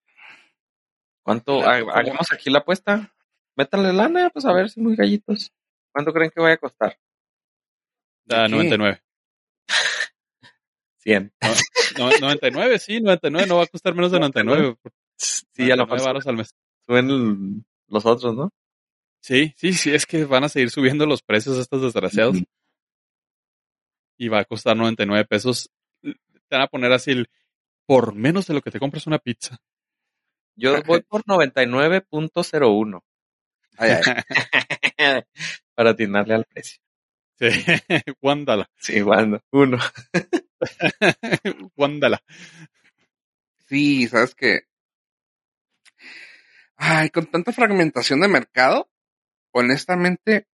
¿Cuánto? Ha- Hagamos aquí la apuesta. Métanle lana, pues a ver si muy gallitos. ¿Cuánto creen que vaya a costar? Da ¿De qué? 99. 100. No, 99, sí, 99 no va a costar menos de 99. Sí, a lo 99 mejor varos al mes. suben el- los otros, ¿no? Sí, sí, sí, es que van a seguir subiendo los precios estos desgraciados. y va a costar 99 pesos. Te van a poner así el, por menos de lo que te compras una pizza. Yo voy por 99.01 ay, ay. para atinarle al precio. Sí, guándala, Sí, bueno, uno. guándala. Sí, sabes que. Ay, con tanta fragmentación de mercado, honestamente,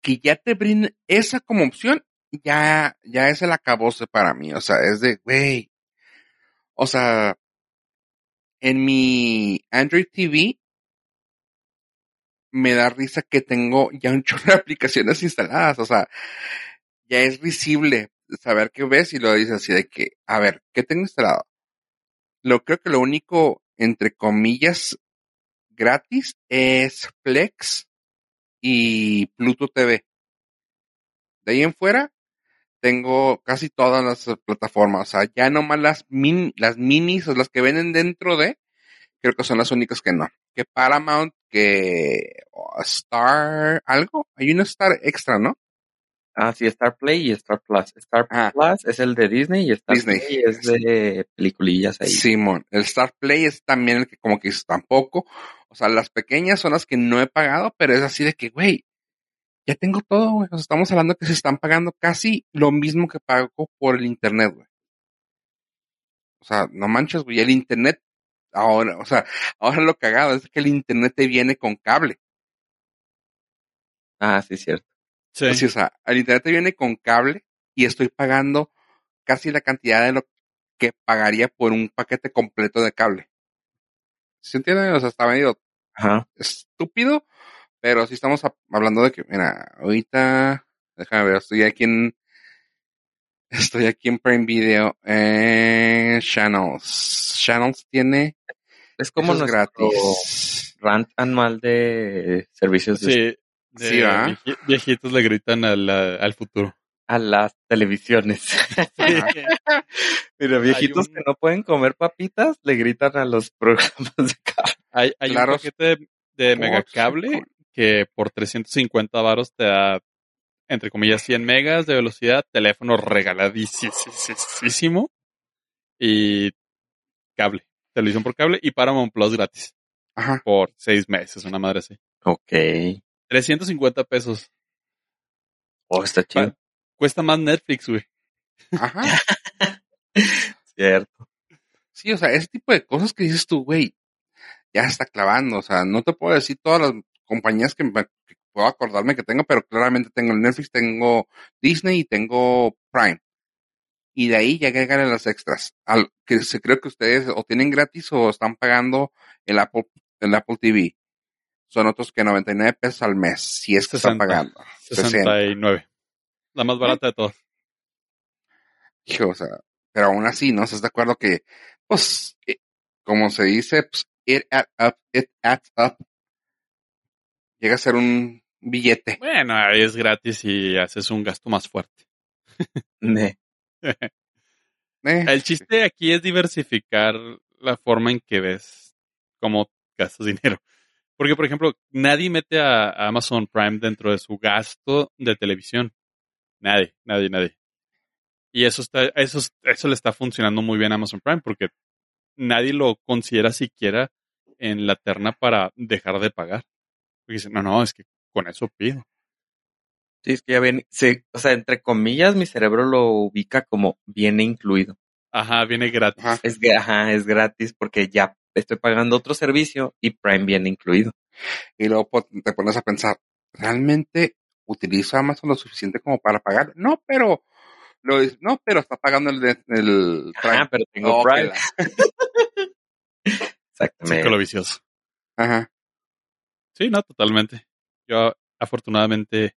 que ya te brinden esa como opción, ya, ya es el acabose para mí. O sea, es de, güey. O sea, en mi Android TV me da risa que tengo ya un chorro de aplicaciones instaladas. O sea, ya es visible saber qué ves y lo dices así de que, a ver, ¿qué tengo instalado? Lo creo que lo único, entre comillas, gratis es Flex y Pluto TV. De ahí en fuera, tengo casi todas las plataformas. O sea, ya nomás las, min, las minis o las que venden dentro de, creo que son las únicas que no. Que Paramount, que oh, Star, algo. Hay una Star extra, ¿no? Ah, sí, Star Play y Star Plus. Star Ah. Plus es el de Disney y Star Disney. Play es de peliculillas ahí. Simón, el Star Play es también el que como que dices, tampoco. O sea, las pequeñas son las que no he pagado, pero es así de que, güey, ya tengo todo, güey. O sea, estamos hablando que se están pagando casi lo mismo que pago por el internet, güey. O sea, no manches, güey, el internet, ahora, o sea, ahora lo cagado es que el internet te viene con cable. Ah, sí, cierto. Sí. Así, o sea, el internet te viene con cable y estoy pagando casi la cantidad de lo que pagaría por un paquete completo de cable. ¿Se entiende? O sea, está medio Ajá. estúpido, pero sí estamos a- hablando de que, mira, ahorita, déjame ver, estoy aquí en, estoy aquí en Prime Video, en Channels. Channels tiene, Es como nuestro gratis. rant anual de servicios de- Sí, de Sí, ¿va? vieji- viejitos le gritan al, al futuro. a las televisiones. Mira, viejitos un- que no pueden comer papitas le gritan a los programas de cable. Hay, hay Claro. un paquete de, de Por megacable. Que por 350 varos te da, entre comillas, 100 megas de velocidad, teléfono regaladísimo y cable. Televisión por cable y Paramount Plus gratis Ajá. por seis meses, una madre así. Ok. 350 pesos. Oh, está chido. Cuesta más Netflix, güey. Ajá. Cierto. Sí, o sea, ese tipo de cosas que dices tú, güey, ya está clavando. O sea, no te puedo decir todas las compañías que, me- que puedo acordarme que tengo, pero claramente tengo el Netflix, tengo Disney y tengo Prime. Y de ahí ya agregan las extras. Al, que se creo que ustedes o tienen gratis o están pagando el Apple, el Apple TV. Son otros que 99 pesos al mes, si es que están 60. pagando. 60. 69. La más barata de todas. Hijo, o sea, pero aún así, ¿no? ¿Estás de acuerdo que, pues, eh, como se dice, pues, it add up, it adds up. Llega a ser un billete. Bueno, ahí es gratis y haces un gasto más fuerte. Ne. Eh, El chiste aquí es diversificar la forma en que ves cómo gastas dinero. Porque, por ejemplo, nadie mete a a Amazon Prime dentro de su gasto de televisión. Nadie, nadie, nadie. Y eso está, eso, es- eso le está funcionando muy bien a Amazon Prime porque nadie lo considera siquiera en la terna para dejar de pagar. Porque dicen, no, no, es que con eso pido. Sí, es que ya viene, sí, o sea, entre comillas, mi cerebro lo ubica como viene incluido. Ajá, viene gratis. Ajá. Es ajá, es gratis porque ya estoy pagando otro servicio y Prime viene incluido. Y luego pues, te pones a pensar, ¿realmente utilizo Amazon lo suficiente como para pagar? No, pero no, pero está pagando el, el Prime. Ajá, pero tengo Oh, Prime. Exactamente. Círculo vicioso. Ajá. Sí, no, totalmente. Yo, afortunadamente.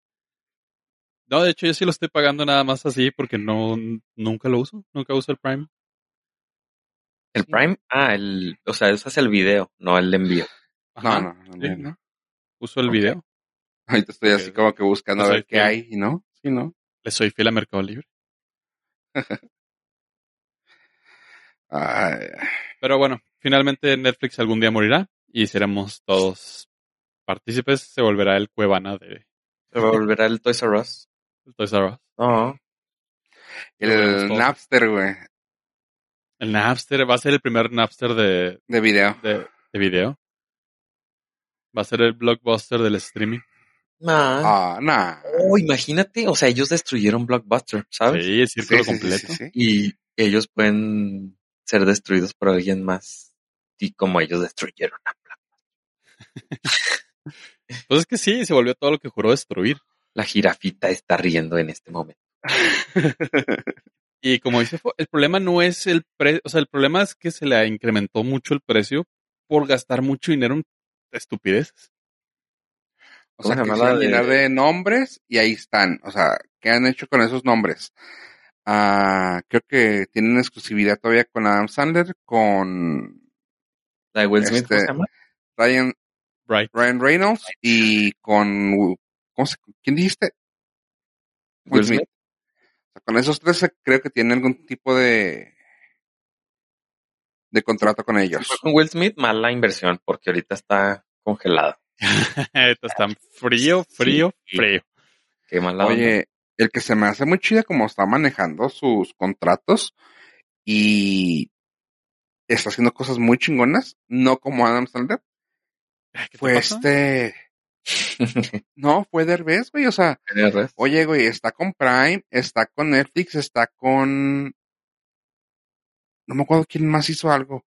No, de hecho, yo sí lo estoy pagando nada más así porque no, nunca lo uso. Nunca uso el Prime. El Prime, ah, el, o sea, usas el video, no el envío. Ajá, No, no, no, sí. no. Uso el video. Ahorita estoy así como que buscando a ver qué hay, y no, sí, no. Le soy fiel a Mercado Libre. Ay, Pero bueno, finalmente Netflix algún día morirá y seremos todos partícipes. Se volverá el Cuevana de Se volverá el Toys R Us. del Toys R Us. Veremos el. Napster, güey, El Napster va a ser el primer Napster de, de video. de, de video. Va a ser el blockbuster del streaming. Ah. Ah, nah. Oh, imagínate, o sea, ellos destruyeron Blockbuster, ¿sabes? Sí, el Sí, círculo sí, sí, completo. sí, sí. Y ellos pueden ser destruidos por alguien más. Y como ellos destruyeron a Blockbuster. Pues es que sí, se volvió todo lo que juró destruir. La jirafita está riendo en este momento. Y como dice, el problema no es el precio, o sea, el problema es que se le incrementó mucho el precio por gastar mucho dinero en estupideces. O sea, ¿Cómo que se la hicieron llenar de- nombres y ahí están. O sea, ¿qué han hecho con esos nombres? Ah, creo que tienen exclusividad todavía con Adam Sandler, con La de Will Smith, ¿cómo Este- se llama? Ryan, Right. Ryan Reynolds y con... ¿cómo se- ¿Quién dijiste? Will Smith. Smith. O sea, con esos tres eh, creo que tienen algún tipo de de contrato con ellos. Con Will Smith, mala inversión, porque ahorita está congelado. Esto está frío, frío, Sí. frío. Qué mala onda. Oye, el que se me hace muy chida como está manejando sus contratos y está haciendo cosas muy chingonas, no como Adam Sandler, ¿Qué te fue pasa? este, no, fue Derbez, güey, o sea, oye, güey, está con Prime, está con Netflix, está con, no me acuerdo quién más hizo algo,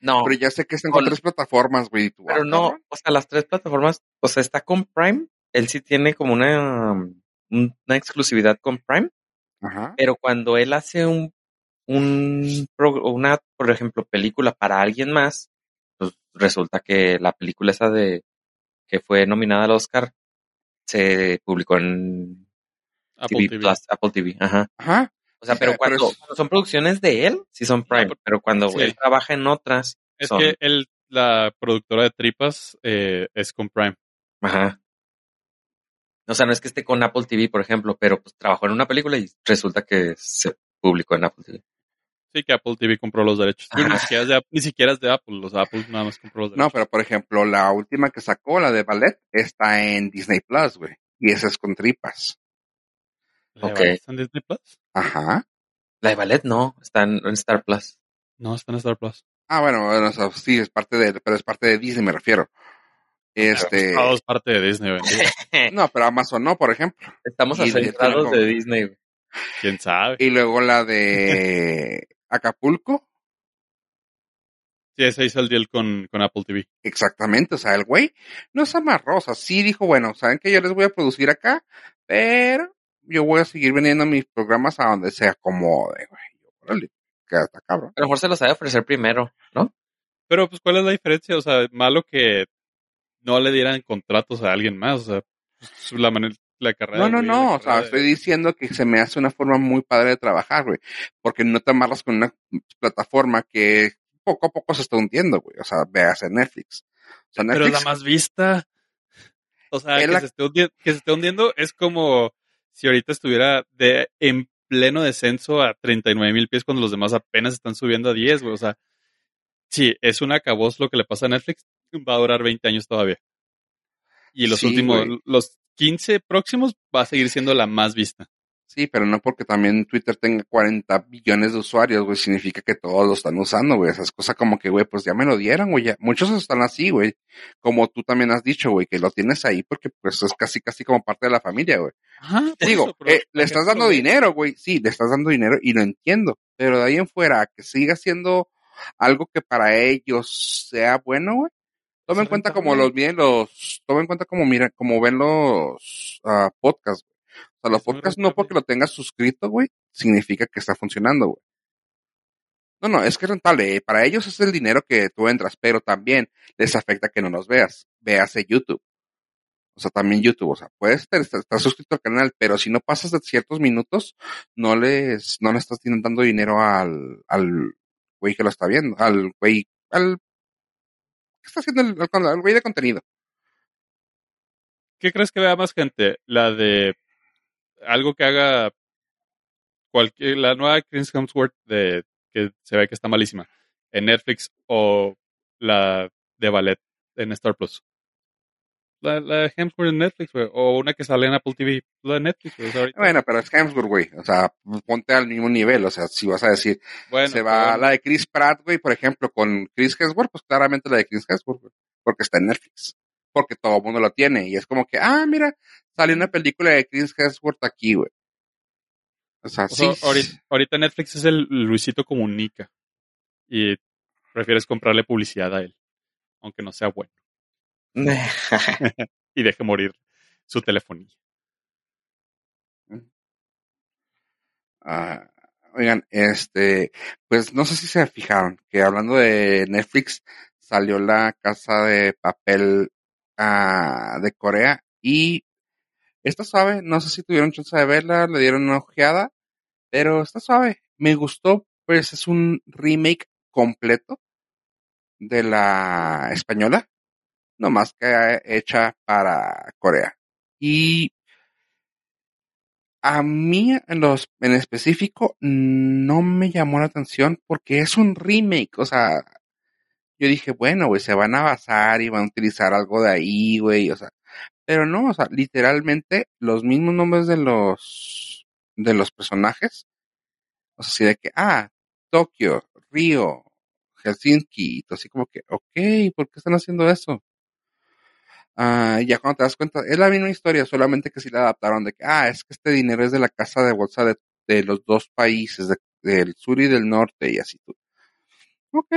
No, pero ya sé que están con, Con- tres plataformas, güey. pero ah, no, o sea, las tres plataformas, o sea, está con Prime, él sí tiene como una, una exclusividad con Prime, Ajá. pero cuando él hace un, un, una, por ejemplo, película para alguien más, resulta que la película esa de, que fue nominada al Oscar, se publicó en Apple TV TV. Plus, Apple TV, ajá. Ajá. O sea, Sí, pero pero cuando, es- cuando son producciones de él, sí son Prime, pero- pero cuando sí. él trabaja en otras, Es son- que el, la productora de tripas eh, es con Prime. Ajá. O sea, no es que esté con Apple TV, por ejemplo, pero pues trabajó en una película y resulta que se publicó en Apple TV. Sí, que Apple TV compró los derechos. Ni siquiera, es de, ni siquiera es de Apple. Los Apple nada más compró los No, derechos. pero por ejemplo, la última que sacó, la de Ballet, está en Disney Plus, güey. Y esa es con tripas. ¿La de ok. Ballet está en Disney Plus? Ajá. La de Ballet no, está en, en Star Plus. No, está en Star Plus. Ah, bueno, bueno, o sea, sí, es parte de, pero es parte de Disney, me refiero. Este, Todo es parte de Disney, bendito. no, pero Amazon no, por ejemplo. Estamos de- como- de Disney. güey. ¿Quién sabe? Y luego la de Acapulco, Sí, ese hizo el deal con, con Apple TV. exactamente, o sea, el güey no o sea, sí dijo, bueno, saben que yo les voy a producir acá, pero yo voy a seguir vendiendo mis programas a donde se acomode, güey. Yo, órale, que está cabrón. A lo mejor se los sabe ofrecer primero, ¿no? Pero, pues, ¿cuál es la diferencia? O sea, malo que no le dieran contratos a alguien más. O sea, pues, la manera, la carrera. No, no, no, o sea, estoy diciendo que se me hace una forma muy padre de trabajar, güey, porque no te amarras con una plataforma que poco a poco se está hundiendo, güey, o sea, veas en Netflix. O sea, Pero Netflix, la más vista. O sea, Es que, la- se esté hundi- que se esté hundiendo es como si ahorita estuviera de en pleno descenso a 39 mil pies cuando los demás apenas están subiendo a 10, güey. O sea, sí, es un acabos lo que le pasa a Netflix. Va a durar 20 años todavía. Y los Sí, últimos, los 15 próximos va a seguir siendo la más vista. sí, pero no porque también Twitter tenga 40 billones de usuarios, güey, significa que todos lo están usando, güey, esas cosas como que, güey, pues ya me lo dieron, güey, muchos están así, güey, como tú también has dicho, güey, que lo tienes ahí porque pues es casi, casi como parte de la familia, güey. Ajá, Digo, eso, eh, le estás dando dinero, güey. Sí, le estás dando dinero y lo entiendo. Pero de ahí en fuera, que siga siendo algo que para ellos sea bueno, güey. Toma en cuenta como los bien los, toma en cuenta como mira, como ven los ah, podcasts. güey. O sea, los podcasts no porque lo tengas suscrito, güey, significa que está funcionando, güey. No, no, es que es rentable. eh, Para ellos es el dinero que tú entras, pero también les afecta que no los veas. Véase YouTube. O sea, también YouTube. O sea, puedes estar, estar- estar suscrito al canal, pero si no pasas de ciertos minutos, no les, no le estás dando dinero al, al güey que lo está viendo, al güey, al, ¿qué está haciendo el, al güey de contenido? ¿Qué crees que vea más gente? La de algo que haga cualquier, la nueva Chris Hemsworth de que se ve que está malísima en Netflix o la de ballet en Star Plus. La, la de Hemsworth en Netflix, güey, o una que sale en Apple TV, la de Netflix, güey, Bueno, pero es Hemsworth, güey. O sea, ponte al mismo nivel. O sea, si vas a decir, Bueno, se va pero- la de Chris Pratt, güey, por ejemplo, con Chris Hemsworth, pues claramente la de Chris Hemsworth, güey, porque está en Netflix. Porque todo el mundo lo tiene. Y es como que, ah, mira, sale una película de Chris Hemsworth aquí, güey. O sea, o sea, sí. ahorita, ahorita Netflix es el Luisito Comunica y prefieres comprarle publicidad a él, aunque no sea bueno, y deje morir su telefonía. Ah, oigan, este, pues no sé si se fijaron que hablando de Netflix, salió la casa de papel ah, de Corea y está suave, no sé si tuvieron chance de verla, le dieron una ojeada, pero está suave, me gustó, pues es un remake completo de la española, nomás que hecha para Corea. Y a mí en los en específico no me llamó la atención porque es un remake, o sea, yo dije, bueno, güey, se van a basar y van a utilizar algo de ahí, güey, o sea, pero no, o sea, literalmente los mismos nombres de los de los personajes, o sea, así de que, ah, Tokio, Río, Helsinki, así como que, ok, ¿por qué están haciendo eso? Ah, ya cuando te das cuenta, es la misma historia, solamente que sí la adaptaron de que, ah, es que este dinero es de la casa de bolsa de, de los dos países, de- del sur y del norte, y así tú. Ok,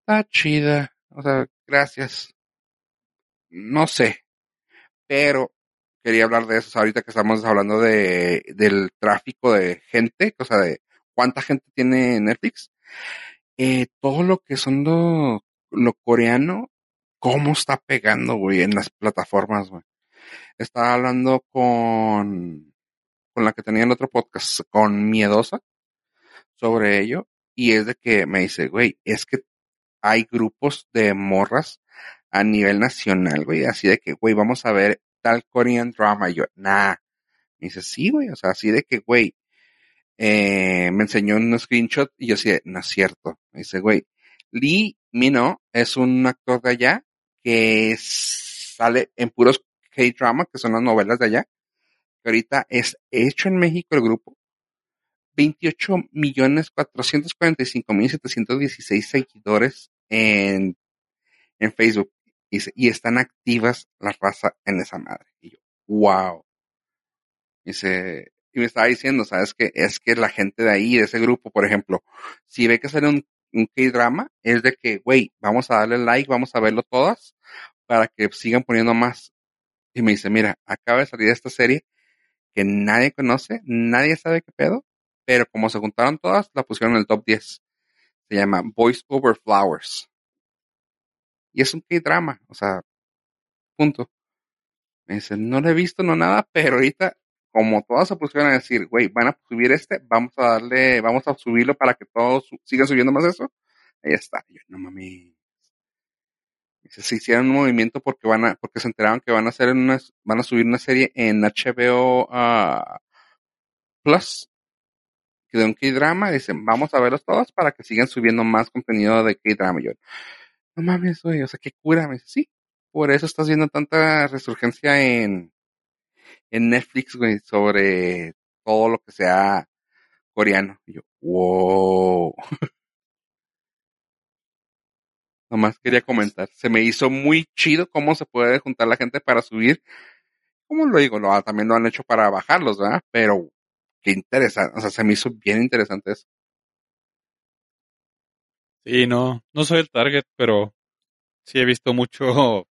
está chida, o sea, gracias. No sé, pero quería hablar de eso ahorita que estamos hablando de, del tráfico de gente, o sea, de cuánta gente tiene Netflix. Eh, todo lo que son lo, lo coreano, cómo está pegando, güey, en las plataformas, güey. Estaba hablando con, con la que tenía el otro podcast, con Miedosa, sobre ello, y es de que me dice, güey, es que hay grupos de morras a nivel nacional, güey, así de que, güey, vamos a ver tal Korean drama, y yo, nah. Me dice, sí, güey, o sea, así de que, güey, eh, me enseñó un screenshot y yo así, no es cierto. Me dice, güey, Lee Mino es un actor de allá que sale en puros K-drama, que son las novelas de allá, que ahorita es hecho en México el grupo. 28 millones 445 mil 716 seguidores en, en Facebook. Y, están activas la raza en esa madre. Y yo, wow. Dice, y me estaba diciendo, ¿sabes qué? Es que la gente de ahí, de ese grupo, por ejemplo, si ve que sale un, un K-drama, es de que, güey, vamos a darle like, vamos a verlo todas, para que sigan poniendo más. Y me dice, mira, acaba de salir esta serie que nadie conoce, nadie sabe qué pedo, pero como se juntaron todas, la pusieron en el top 10. Se llama Voice Over Flowers. Y es un K-drama, o sea, punto. Me dice, no lo he visto, no nada, pero ahorita, como todas se pusieron a decir, güey, van a subir este, vamos a darle, vamos a subirlo para que todos sigan subiendo más eso. Ahí está. Yo, no mami. Se hicieron un movimiento porque van a, porque se enteraron que van a hacer una, van a subir una serie en HBO ah, Plus que de un K-drama. Dicen, vamos a verlos todos para que sigan subiendo más contenido de K-drama. Yo, no mames, güey, o sea, qué cura. Me dice, sí, por eso estás viendo tanta resurgencia en, en Netflix, güey, sobre todo lo que sea coreano. Y yo, wow. Nomás quería comentar. Se me hizo muy chido cómo se puede juntar la gente para subir. ¿Cómo lo digo? Lo, también lo han hecho para bajarlos, ¿verdad? Pero qué interesante. O sea, se me hizo bien interesante eso. Sí, no, no soy el target, pero sí he visto mucho,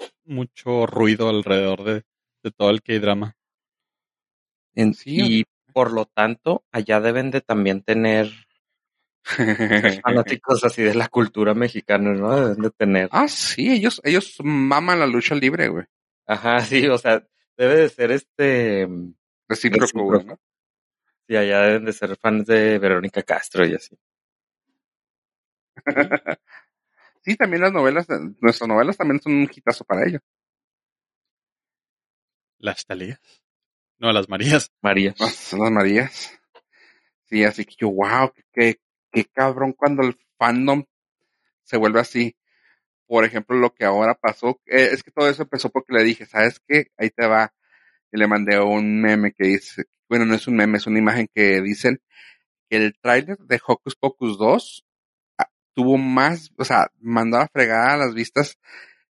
mucho ruido alrededor de, de todo el K-drama. En- Sí, y por lo tanto, allá deben de también tener fanáticos así de la cultura mexicana, ¿no? Deben de tener. ah, sí, ellos, ellos maman la lucha libre, güey. Ajá, sí, o sea, debe de ser este. Recíproco, güey, ¿no? Sí, allá deben de ser fans de Verónica Castro y así. Sí, también las novelas, nuestras novelas también son un hitazo para ellos. Las Talías. No, las Marías. María. Las, las Marías. Sí, así que yo, wow, qué, qué cabrón cuando el fandom se vuelve así. Por ejemplo, lo que ahora pasó, eh, es que todo eso empezó porque le dije, ¿sabes qué? Ahí te va. Y le mandé un meme que dice, bueno, no es un meme, es una imagen que dicen que el tráiler de Hocus Pocus 2 ah, tuvo más, o sea, mandó a fregar a las vistas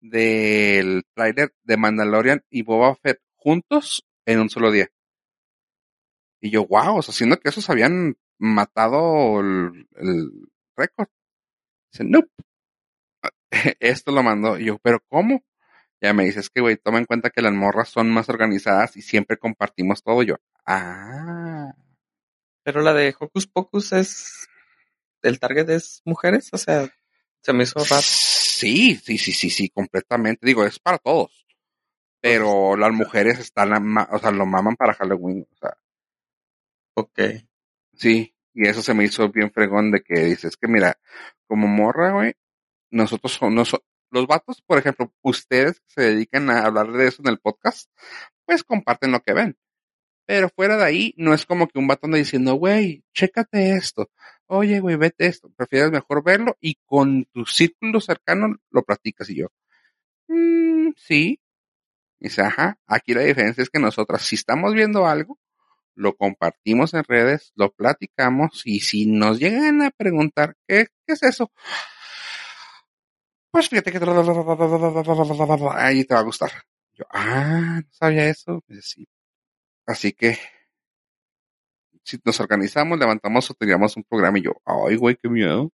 del tráiler de Mandalorian y Boba Fett juntos en un solo día. Y yo, wow, o sea, siendo que esos habían matado el, el récord. Dice, nope. Esto lo mandó. Y yo, ¿pero cómo? Ya me dices que, güey, toma en cuenta que las morras son más organizadas y siempre compartimos todo. Yo, ah. Pero la de Hocus Pocus es. El target es mujeres, o sea, se me hizo raro. Sí, sí, sí, sí, sí, completamente. Digo, es para todos. Pero las mujeres están, o sea, lo maman para Halloween. O sea, Ok. sí. Y eso se me hizo bien fregón de que dices que mira, como morra, güey, nosotros somos, los vatos, por ejemplo, ustedes que se dedican a hablar de eso en el podcast, pues comparten lo que ven. Pero fuera de ahí, no es como que un vato anda diciendo, güey, chécate esto. Oye, güey, vete esto. Prefieres mejor verlo y con tu círculo cercano lo practicas. Y yo, "Mm, sí. Dice, ajá, aquí la diferencia es que nosotras, si estamos viendo algo, lo compartimos en redes, lo platicamos y si nos llegan a preguntar, ¿qué, qué es eso? Pues fíjate que ahí te va a gustar. Yo, ah, no sabía eso. Sí. Así que, si nos organizamos, levantamos o tiramos un programa y yo, ay, güey, qué miedo.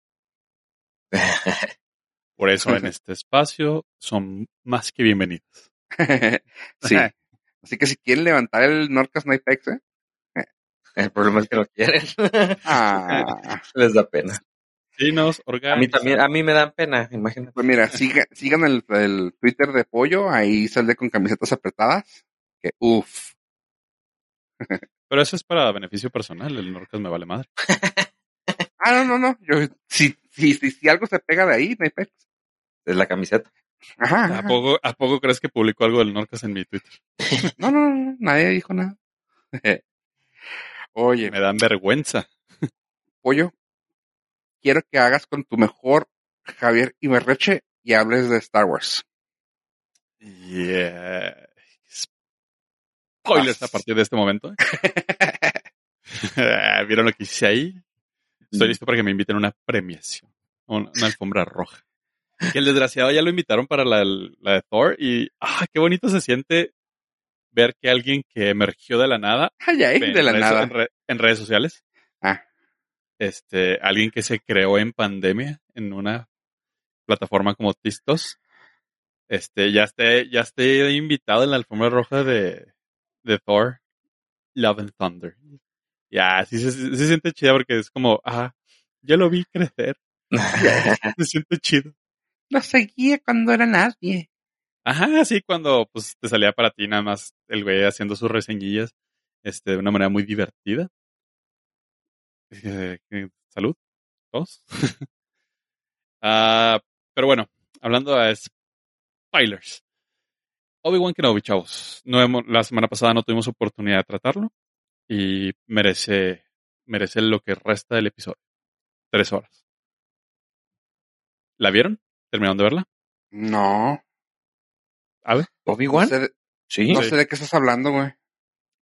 Por eso en este espacio son más que bienvenidos. sí. Así que si quieren levantar el Norcas Night X, ¿eh? El problema es que no quieren. Ah, Les da pena. Sí, nos A mí también, a mí me dan pena, imagínate. pues mira, siga- sigan el, el Twitter de Pollo, ahí sale con camisetas apretadas. Que uff. Pero eso es para beneficio personal. El Norcas me vale madre. Ah, no, no, no. Yo, si, si, si, si algo se pega de ahí, Night X. Es la camiseta. Ajá. ¿A poco, ¿A poco crees que publicó algo del Norcas en mi Twitter? No, no, no, nadie dijo nada. Oye, Me dan vergüenza. Pollo, quiero que hagas con tu mejor Javier Iberreche y hables de Star Wars. Yeah. Spoilers a partir de este momento. ¿Vieron lo que hice ahí? Estoy listo para que me inviten a una premiación. Una, una alfombra roja. Que el desgraciado ya lo invitaron para la, la de Thor y ah, qué bonito se siente ver que alguien que emergió de la nada Ay, en, de la redes, nada. en, re- en redes sociales, Ah, este, alguien que se creó en pandemia en una plataforma como Tistos, este, ya esté, ya esté invitado en la alfombra roja de, de Thor, Love and Thunder. Ya, sí, se- sí siente chido porque es como, ah, ya lo vi crecer, se siente chido. Lo seguía cuando era nadie. Ajá, sí, cuando pues te salía para ti nada más el güey haciendo sus reseñillas este, de una manera muy divertida. Eh, salud, todos. Ah, pero bueno, hablando de spoilers. Obi-Wan Kenobi, chavos. No hemos, la semana pasada no tuvimos oportunidad de tratarlo y merece, merece lo que resta del episodio. Tres horas. ¿La vieron? ¿Terminaron de verla? No. A ver. No ¿Obi-Wan? sé, de- Sí. no Sí. sé de qué estás hablando, güey.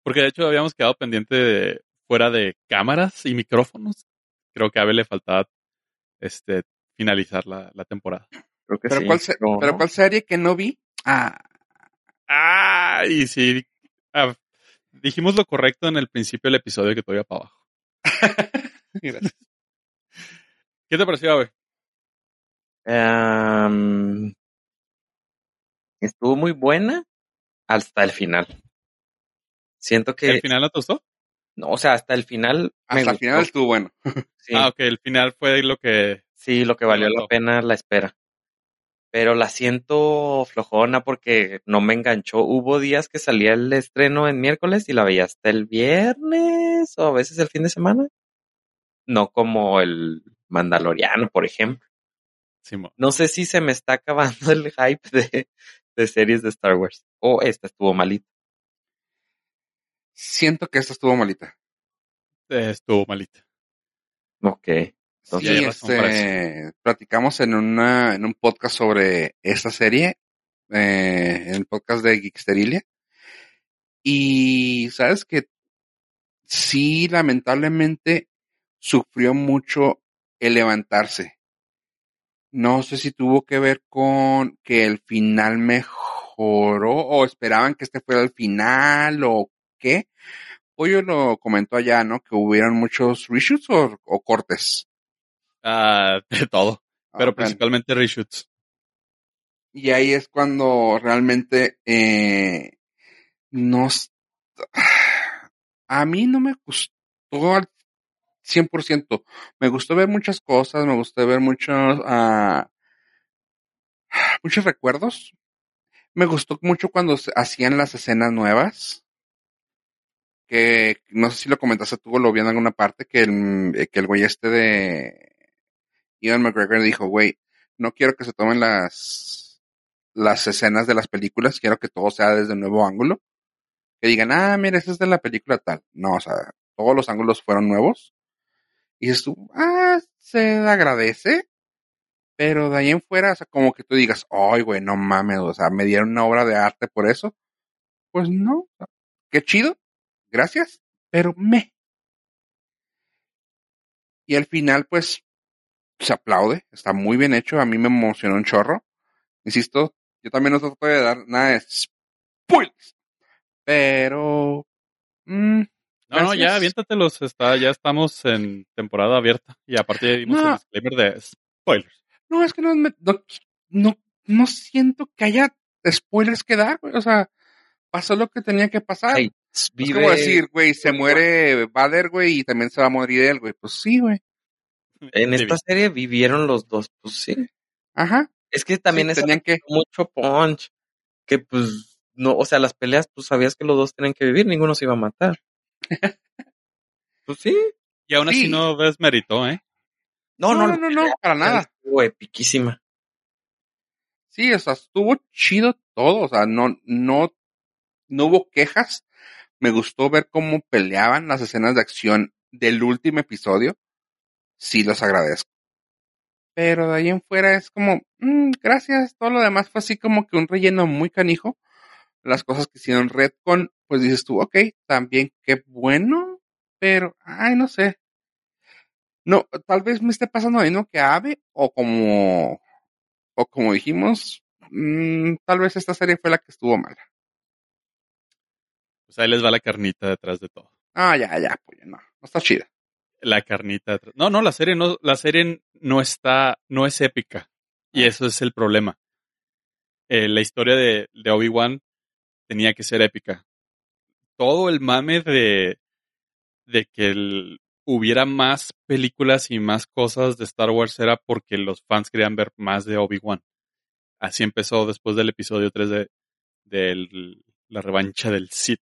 Porque de hecho habíamos quedado pendiente de fuera de cámaras y micrófonos. Creo que a Abel le faltaba este finalizar la, la temporada. Creo que ¿Pero, sí. cuál se- No, ¿Pero no. cuál serie que no vi? Ah, Ah, y sí. ah, dijimos lo correcto en el principio del episodio que todavía para abajo. mira. ¿Qué te pareció, Abe? Em, estuvo muy buena hasta el final. Siento que, ¿El final no te gustó? no, o sea, hasta el final Hasta el final estuvo bueno. Sí, Ah, ok, el final fue lo que... sí, lo que valió la pena la espera. Pero la siento flojona porque no me enganchó. Hubo días que salía el estreno en miércoles y la veía hasta el viernes o a veces el fin de semana. No como el Mandaloriano, por ejemplo. Simón. No sé si se me está acabando el hype de, de series de Star Wars. O esta estuvo malita. Siento que esta estuvo malita. Eh, estuvo malita. Ok. Sí, Entonces, para este, platicamos en una, en un podcast sobre esta serie, eh, en el podcast de Geeksterilia. Y sabes que sí, lamentablemente, sufrió mucho el levantarse. No sé si tuvo que ver con que el final mejoró o esperaban que este fuera el final o qué. Pollo lo comentó allá, ¿no? Que hubieron muchos reshoots o, o cortes. Ah, de todo. Pero Ah, bueno. principalmente reshoots. Y ahí es cuando realmente eh, nos... A mí no me gustó al 100%. Me gustó ver muchas cosas, me gustó ver muchos, ah, muchos recuerdos. Me gustó mucho cuando hacían las escenas nuevas. Que no sé si lo comentaste tú o lo vi en alguna parte, que el, que el güey este de Ian McGregor dijo, güey, no quiero que se tomen las, las escenas de las películas, quiero que todo sea desde un nuevo ángulo. Que digan, ah, mira, esa es de la película tal. No, o sea, todos los ángulos fueron nuevos. Y dices tú, ah, se agradece. Pero de ahí en fuera, o sea, como que tú digas, ay, güey, no mames, o sea, me dieron una obra de arte por eso. Pues no, qué chido, gracias, pero me. Y al final, pues, se aplaude, está muy bien hecho, a mí me emocionó un chorro. Insisto, yo también no trato de dar nada de spoilers, pero... mm, No, no, ya, aviéntatelos. Está, ya estamos en temporada abierta. Y aparte ya dimos No. el disclaimer de spoilers. no, es que no, me- no, no, no siento que haya spoilers que dar, güey, o sea, pasó lo que tenía que pasar. Hey, es como decir, güey, se muere Vader, güey, y también se va a morir él, güey. Pues sí, güey. en esta serie vivieron los dos, pues sí. Ajá. Es que también Sí, es tenían que. mucho punch. Que pues, no, o sea, las peleas, pues sabías que los dos tenían que vivir, ninguno se iba a matar. Pues sí. Y aún así Sí. no ves mérito, ¿eh? No, no, no, no, no, para nada. Estuvo epiquísima. Sí, o sea, estuvo chido todo, o sea, no, no, no hubo quejas. Me gustó ver cómo peleaban las escenas de acción del último episodio. Sí, los agradezco. Pero de ahí en fuera es como, mm, gracias, todo lo demás fue así como que un relleno muy canijo. Las cosas que hicieron Redcon, pues dices tú, ok, también qué bueno, pero, ay, no sé. No, tal vez me esté pasando lo mismo que Ave, o como, o como dijimos, mm, tal vez esta serie fue la que estuvo mala. Pues ahí les va la carnita detrás de todo. Ah, ya, ya, pues no, no está chida. La carnita detrás. No, no, la serie no, la serie no está, no es épica. Y eso es el problema. Eh, la historia de, de Obi-Wan tenía que ser épica. Todo el mame de, de que el- hubiera más películas y más cosas de Star Wars era porque los fans querían ver más de Obi-Wan. Así empezó después del episodio 3 de, de la revancha del Sith.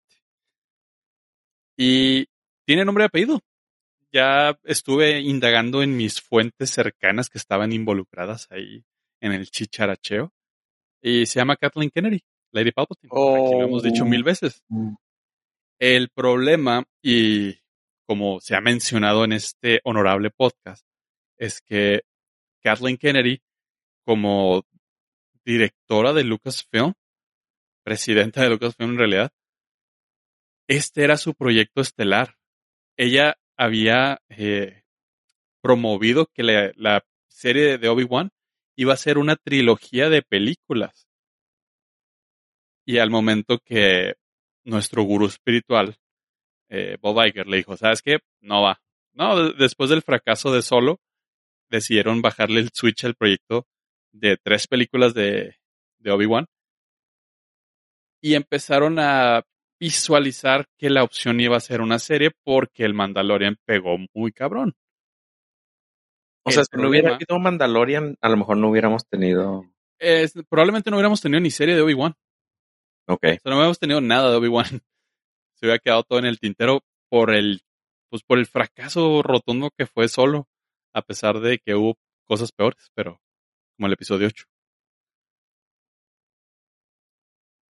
Y tiene nombre y apellido. Ya estuve indagando en mis fuentes cercanas que estaban involucradas ahí en el chicharacheo. Y se llama Kathleen Kennedy, Lady Palpatine. Aquí lo hemos dicho Oh. mil veces. El problema, y como se ha mencionado en este honorable podcast, es que Kathleen Kennedy, como directora de Lucasfilm, presidenta de Lucasfilm en realidad, este era su proyecto estelar. Ella había eh, promovido que la, la serie de Obi-Wan iba a ser una trilogía de películas. Y al momento que nuestro gurú espiritual, eh, Bob Iger, le dijo, ¿sabes qué? No va. No, de- después del fracaso de Solo, decidieron bajarle el switch al proyecto de tres películas de, de Obi-Wan. Y empezaron a visualizar que la opción iba a ser una serie porque el Mandalorian pegó muy cabrón. O El sea, si no hubiera habido Mandalorian, a lo mejor no hubiéramos tenido. Probablemente no hubiéramos tenido ni serie de Obi-Wan. Ok. O sea, no hubiéramos tenido nada de Obi-Wan. Se hubiera quedado todo en el tintero por el, pues por el fracaso rotundo que fue solo, a pesar de que hubo cosas peores, pero como el episodio 8.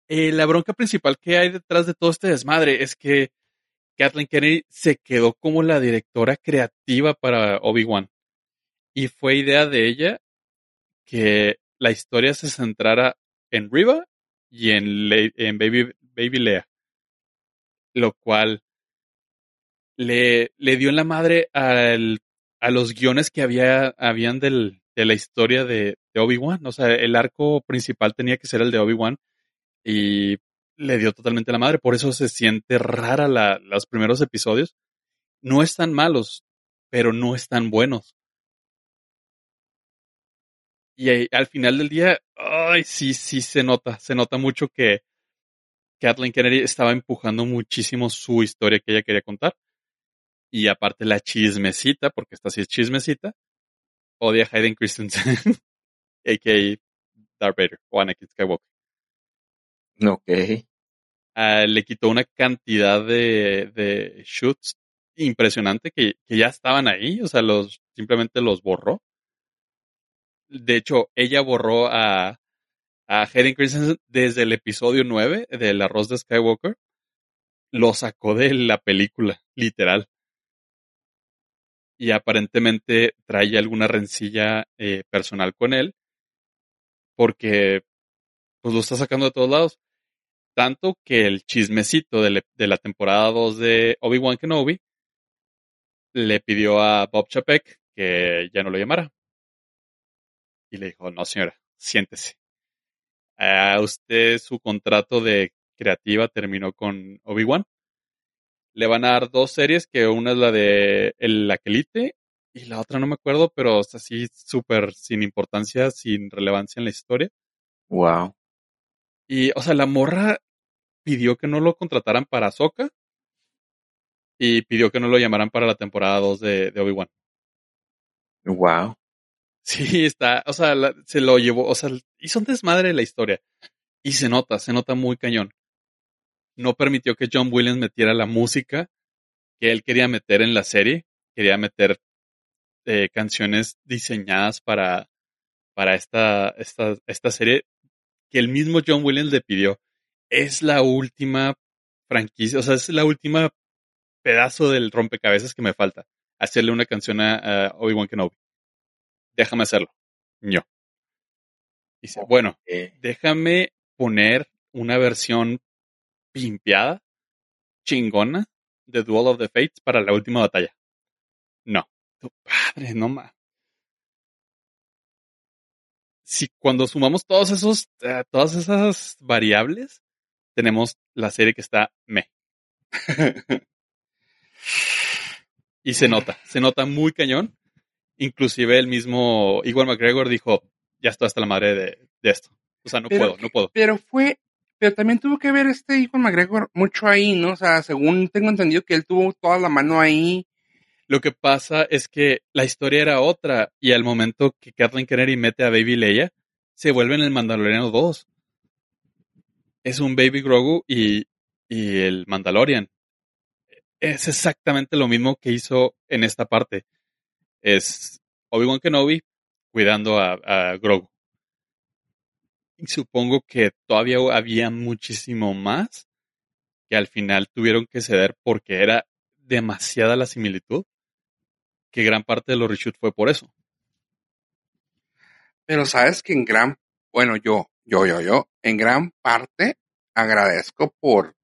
Eh, la bronca principal que hay detrás de todo este desmadre es que Kathleen Kennedy se quedó como la directora creativa para Obi-Wan. Y fue idea de ella que la historia se centrara en Riva y en, en Baby, Baby Lea. Lo cual le, le dio en la madre al- a los guiones que había, habían del, de la historia de, de Obi-Wan. O sea, el arco principal tenía que ser el de Obi-Wan y le dio totalmente la madre. Por eso se siente rara la, los primeros episodios. No están malos, pero no están buenos. Y al final del día, ay, sí, sí se nota, se nota mucho que Kathleen Kennedy estaba empujando muchísimo su historia que ella quería contar. Y aparte la chismecita, porque esta sí es chismecita, odia a Hayden Christensen, a.k.a. Darth Vader o Anakin Skywalker. Ok. Ah, le quitó una cantidad de, de shoots impresionante que, que ya estaban ahí, o sea, los simplemente los borró. De hecho, ella borró a, a Hayden Christensen desde el episodio 9 del Arroz de Skywalker. Lo sacó de la película, literal. Y aparentemente trae alguna rencilla eh, personal con él. Porque pues lo está sacando de todos lados. Tanto que el chismecito de, de la temporada 2 de Obi-Wan Kenobi le pidió a Bob Chapek que ya no lo llamara. Y le dijo, no señora, siéntese. A usted su contrato de creativa terminó con Obi-Wan. Le van a dar dos series, que una es la de El Aquelite y la otra no me acuerdo, pero es así súper sin importancia, sin relevancia en la historia. Wow. Y, o sea, la morra pidió que no lo contrataran para Soca y pidió que no lo llamaran para la temporada 2 de, de Obi-Wan. Wow. Sí, está, o sea, se lo llevó, o sea, hizo un desmadre de la historia. Y se nota, se nota muy cañón. No permitió que John Williams metiera la música que él quería meter en la serie. Quería meter eh, canciones diseñadas para, para esta, esta, esta serie que el mismo John Williams le pidió. Es la última franquicia, o sea, es la última pedazo del rompecabezas que me falta. Hacerle una canción a, a Obi-Wan Kenobi. Déjame hacerlo. No. Dice, bueno, déjame poner una versión pimpeada, chingona, de Duel of the Fates para la última batalla. No. Tu padre, no más. Si cuando sumamos todos esos, eh, todas esas variables, tenemos la serie que está me. Y se nota, se nota muy cañón. Inclusive el mismo Igor McGregor dijo, ya estoy hasta la madre de, de esto. O sea, no Pero- puedo, no puedo. Pero fue, pero también tuvo que ver este hijo McGregor mucho ahí, ¿no? O sea, según tengo entendido que él tuvo toda la mano ahí. Lo que pasa es que la historia era otra y al momento que Kathleen Kennedy mete a Baby Leia, se vuelve en el Mandaloriano 2. Es un Baby Grogu y, y el Mandalorian. Es exactamente lo mismo que hizo en esta parte. Es Obi-Wan Kenobi cuidando a, a Grogu. Y supongo que todavía había muchísimo más que al final tuvieron que ceder porque era demasiada la similitud que gran parte de los reshoots fue por eso. Pero sabes que en gran, bueno, yo, yo, yo, yo, en gran parte agradezco por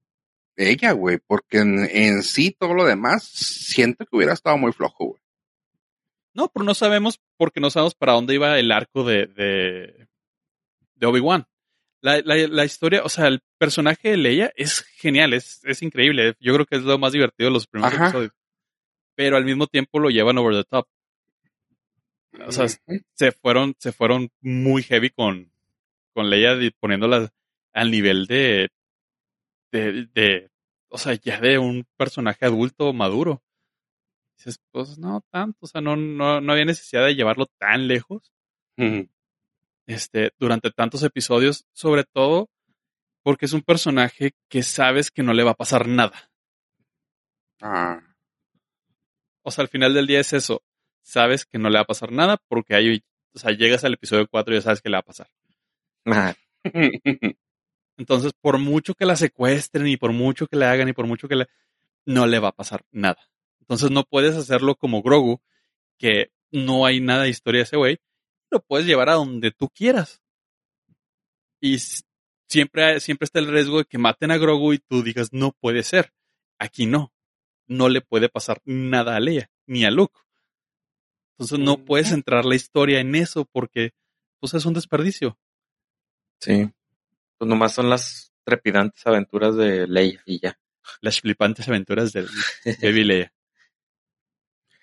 ella, güey, porque en, en sí todo lo demás siento que hubiera estado muy flojo, güey. No, pero no sabemos porque no sabemos para dónde iba el arco de, de, de Obi-Wan. La, la, la historia, o sea, el personaje de Leia es genial, es, es increíble. Yo creo que es lo más divertido de los primeros Ajá. episodios. Pero al mismo tiempo lo llevan over the top. O sea, se fueron, se fueron muy heavy con, con Leia poniéndola al nivel de de, de, o sea, ya de un personaje adulto maduro. Dices, pues no tanto, o sea, no, no, no había necesidad de llevarlo tan lejos este, durante tantos episodios, sobre todo porque es un personaje que sabes que no le va a pasar nada. Ah, O sea, al final del día es eso. Sabes que no le va a pasar nada porque hay, o sea, llegas al episodio 4 y ya sabes que le va a pasar. Ah, Entonces, por mucho que la secuestren y por mucho que le hagan y por mucho que le... no le va a pasar nada. Entonces no puedes hacerlo como Grogu, que no hay nada de historia de ese güey. Lo puedes llevar a donde tú quieras. Y siempre, siempre está el riesgo de que maten a Grogu y tú digas, no puede ser. Aquí no. No le puede pasar nada a Leia, ni a Luke. Entonces no puedes centrar la historia en eso porque pues es un desperdicio. sí. Pues nomás son las trepidantes aventuras de Leia y ya. Las flipantes aventuras de Baby Leia.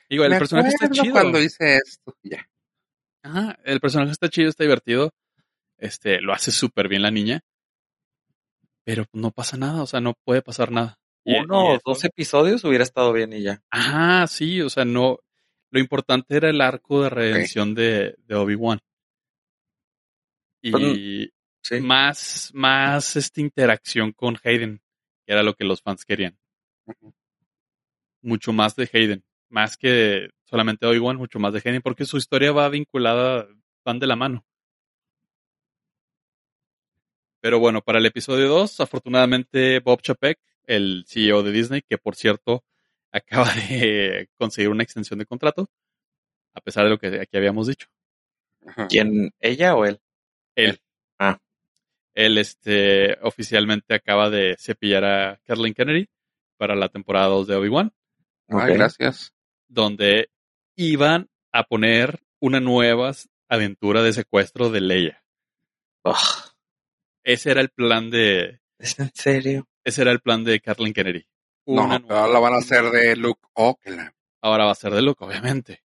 Igual, Me el personaje está chido. cuando hice esto. Ya. Ajá, el personaje está chido, está divertido. Este, lo hace súper bien la niña. Pero no pasa nada, o sea, no puede pasar nada. Y- Uno o dos episodios hubiera estado bien y ya. Ajá, sí, o sea, no. Lo importante era el arco de redención de, de Obi-Wan. Y Sí. más, más esta interacción con Hayden, que era lo que los fans querían. Mucho más de Hayden, más que solamente Obi-Wan, mucho más de Hayden, porque su historia va vinculada, van de la mano. Pero bueno, para el episodio 2, afortunadamente Bob Chapek, el CEO de Disney, que por cierto acaba de conseguir una extensión de contrato, a pesar de lo que aquí habíamos dicho. ¿Quién? ¿Ella o él? Él. Ah. Él este, oficialmente acaba de cepillar a Kathleen Kennedy para la temporada 2 de Obi-Wan, Ay, Ok. gracias. Donde iban a poner una nueva aventura de secuestro de Leia. Ugh, Ese era el plan de, ¿Es en serio? ese era el plan de Kathleen Kennedy. No, Una ahora la van a hacer de Luke. La- Ahora va a ser de Luke, obviamente.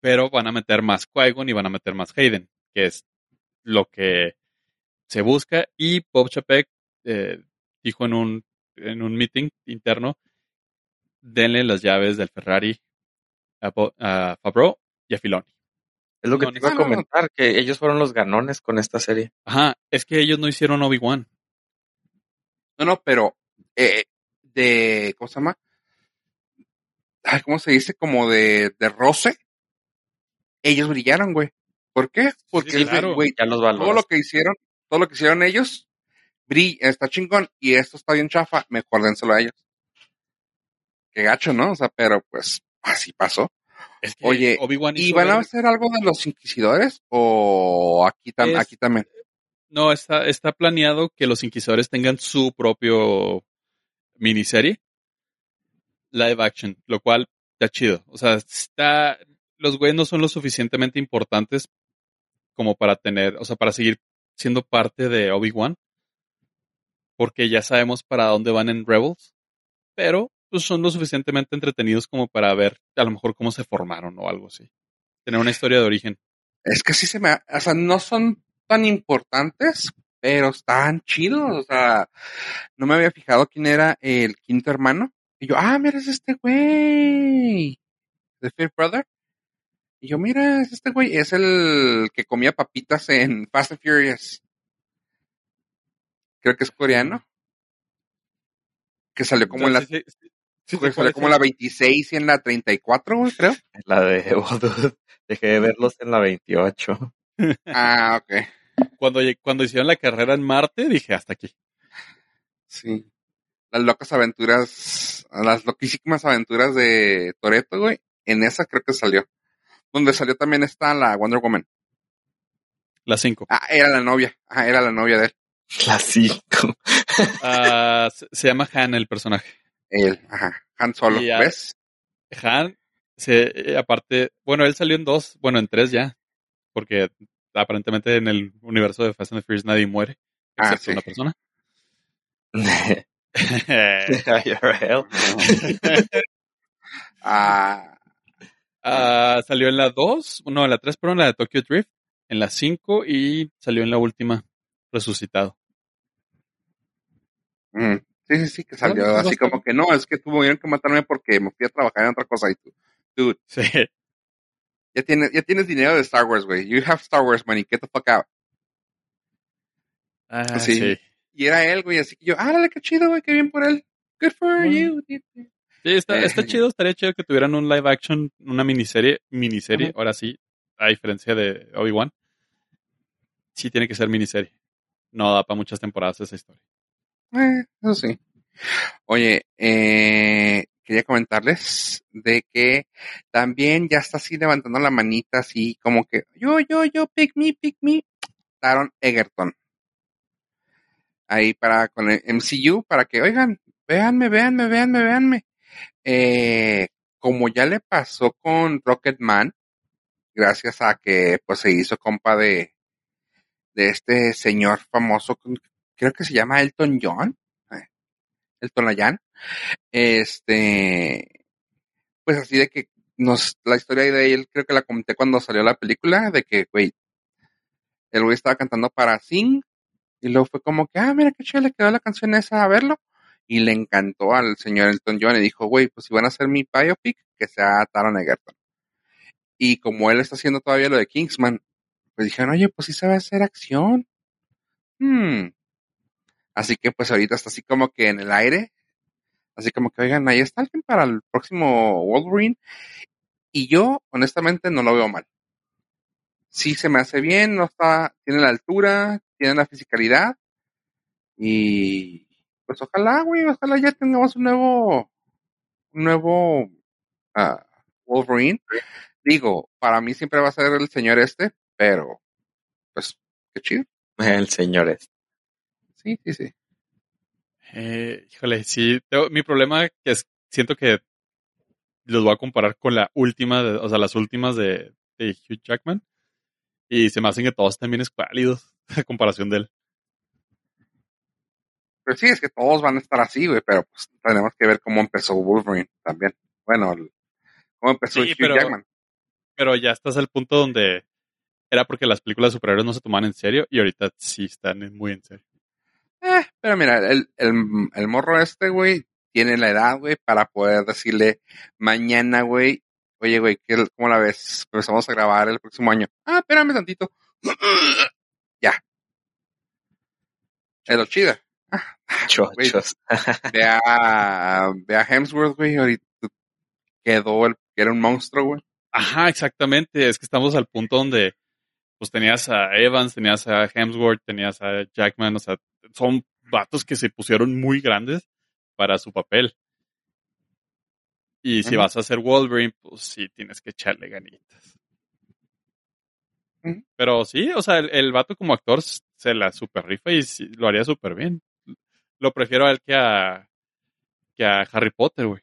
Pero van a meter más Qui-Gon y van a meter más Hayden, que es lo que se busca. Y Bob Chapek eh, dijo en un, en un meeting interno, denle las llaves del Ferrari a, Bo- a Favreau y a Filoni. Es lo que No, te iba a no. comentar, que ellos fueron los ganones con esta serie. Ajá, es que ellos no hicieron Obi-Wan. No, no, pero eh, de, ¿cómo se llama? Ay, ¿cómo se dice? Como de, de roce. Ellos brillaron, güey. ¿Por qué? Porque, Sí, claro. güey, Ya los todo lo que hicieron, todo lo que hicieron ellos, brilla, está chingón, y esto está bien chafa, mejor dénselo a ellos. Qué gacho, ¿no? O sea, pero pues, así pasó. Es que Oye, ¿Y van a hacer algo de los inquisidores? ¿O aquí, tam- Es- aquí también? No, está, está planeado que los inquisidores tengan su propio miniserie live action, lo cual está chido. O sea, está, los güeyes no son lo suficientemente importantes como para tener, o sea, para seguir siendo parte de Obi-Wan, porque ya sabemos para dónde van en Rebels, pero pues son lo suficientemente entretenidos como para ver a lo mejor cómo se formaron o algo así. Tener una historia de origen. Es que sí se me, o sea, no son tan importantes, pero están chidos. O sea, no me había fijado quién era el quinto hermano. Y yo, ah, mira, es este güey. The Fifth Brother. Y yo, mira, es este güey. Es el que comía papitas en Fast and Furious. Creo que es coreano. Que salió como en la, Sí, sí, sí, que salió como en la 26 y en la 34, güey, creo. La de dude, Dejé de verlos en la 28. Ah, ok. Cuando, cuando hicieron la carrera en Marte, dije hasta aquí. Sí. Las locas aventuras, las loquísimas aventuras de Toreto, güey. En esa creo que salió. Donde salió también está la Wonder Woman. Las cinco. Ah, era la novia. Ah, era la novia de él. La 5. Ah, se, se llama Han el personaje. Él, ajá. Han Solo, Y, ah, ¿ves? Han, se, eh, aparte, bueno, él salió en dos, bueno, en tres ya, porque aparentemente en el universo de Fast and the Furious nadie muere, Ah, excepto sí. una persona. Ah, Ah, salió en la 2, no, en la 3, pero en la de Tokyo Drift, en la 5 y salió en la última, resucitado. Ujú. Sí, sí, sí, que salió así como que no, es que tuvieron que matarme porque me fui a trabajar en otra cosa y tú, dude, Sí. ya tienes, ya tienes dinero de Star Wars, güey. You have Star Wars money, get the fuck out. Ah, Sí. sí. Y era él, güey, así que yo, ah, qué chido, güey, qué bien por él. Good for Bueno. you. Sí, está, está Eh. chido, estaría chido que tuvieran un live action, una miniserie, miniserie, ahora sí, a diferencia de Obi-Wan. Sí tiene que ser miniserie. No da para muchas temporadas esa historia. Eh, eso sí. Oye, eh, quería comentarles de que también ya está así levantando la manita, así como que yo, yo, yo, pick me, pick me. Taron Egerton. Ahí para con el MCU, para que, oigan, véanme, véanme, véanme, véanme. Eh, como ya le pasó con Rocketman, gracias a que pues se hizo compa de, de este señor famoso, creo que se llama Elton John, eh, Elton Ayan. Este, pues así de que nos, la historia de él, creo que la comenté cuando salió la película, de que, güey, el güey estaba cantando para Sing, y luego fue como que, ah, mira qué chido le quedó la canción esa a verlo, y le encantó al señor Elton John, y dijo, güey, pues si van a hacer mi biopic, que sea Taron Egerton. Y como él está haciendo todavía lo de Kingsman, pues dijeron, oye, pues sí se va a hacer acción. Hmm. Así que pues ahorita está así como que en el aire, Así como que, oigan, ahí está alguien para el próximo Wolverine. Y yo, honestamente, no lo veo mal. Sí se me hace bien, no está, tiene la altura, tiene la fisicalidad. Y pues ojalá, güey, ojalá ya tengamos un nuevo, un nuevo ah, Wolverine. Digo, para mí siempre va a ser el señor este, pero pues qué chido. El señor es. Sí, sí, sí. Eh, híjole, sí. tengo- mi problema que es, siento que los voy a comparar con la última, de- o sea, las últimas de, de Hugh Jackman. Y se me hacen que todos están bien escuálidos a comparación de él. Pero sí, es que todos van a estar así, güey, pero pues tenemos que ver cómo empezó Wolverine también. Bueno, el- cómo empezó Sí, Hugh pero- Jackman. Pero ya estás al punto donde era porque las películas de superhéroes no se tomaban en serio y ahorita sí están muy en serio. Eh, pero mira, el, el, el morro este, güey, tiene la edad, güey, para poder decirle mañana, güey, oye, güey, ¿qué- ¿cómo la ves? Empezamos a grabar el próximo año. Ah, espérame tantito. ya. Es lo chida. Güey. Chochos. Ve a, ve a Hemsworth, güey, ahorita quedó el, que era un monstruo, güey. Ajá, exactamente. Es que estamos al punto donde pues tenías a Evans, tenías a Hemsworth, tenías a Jackman, o sea, son vatos que se pusieron muy grandes para su papel. Y si vas a hacer Wolverine, pues sí tienes que echarle ganitas. Pero sí, o sea, el, el vato como actor se la super rifa y sí, lo haría súper bien. Lo prefiero a él que a, que a Harry Potter, güey.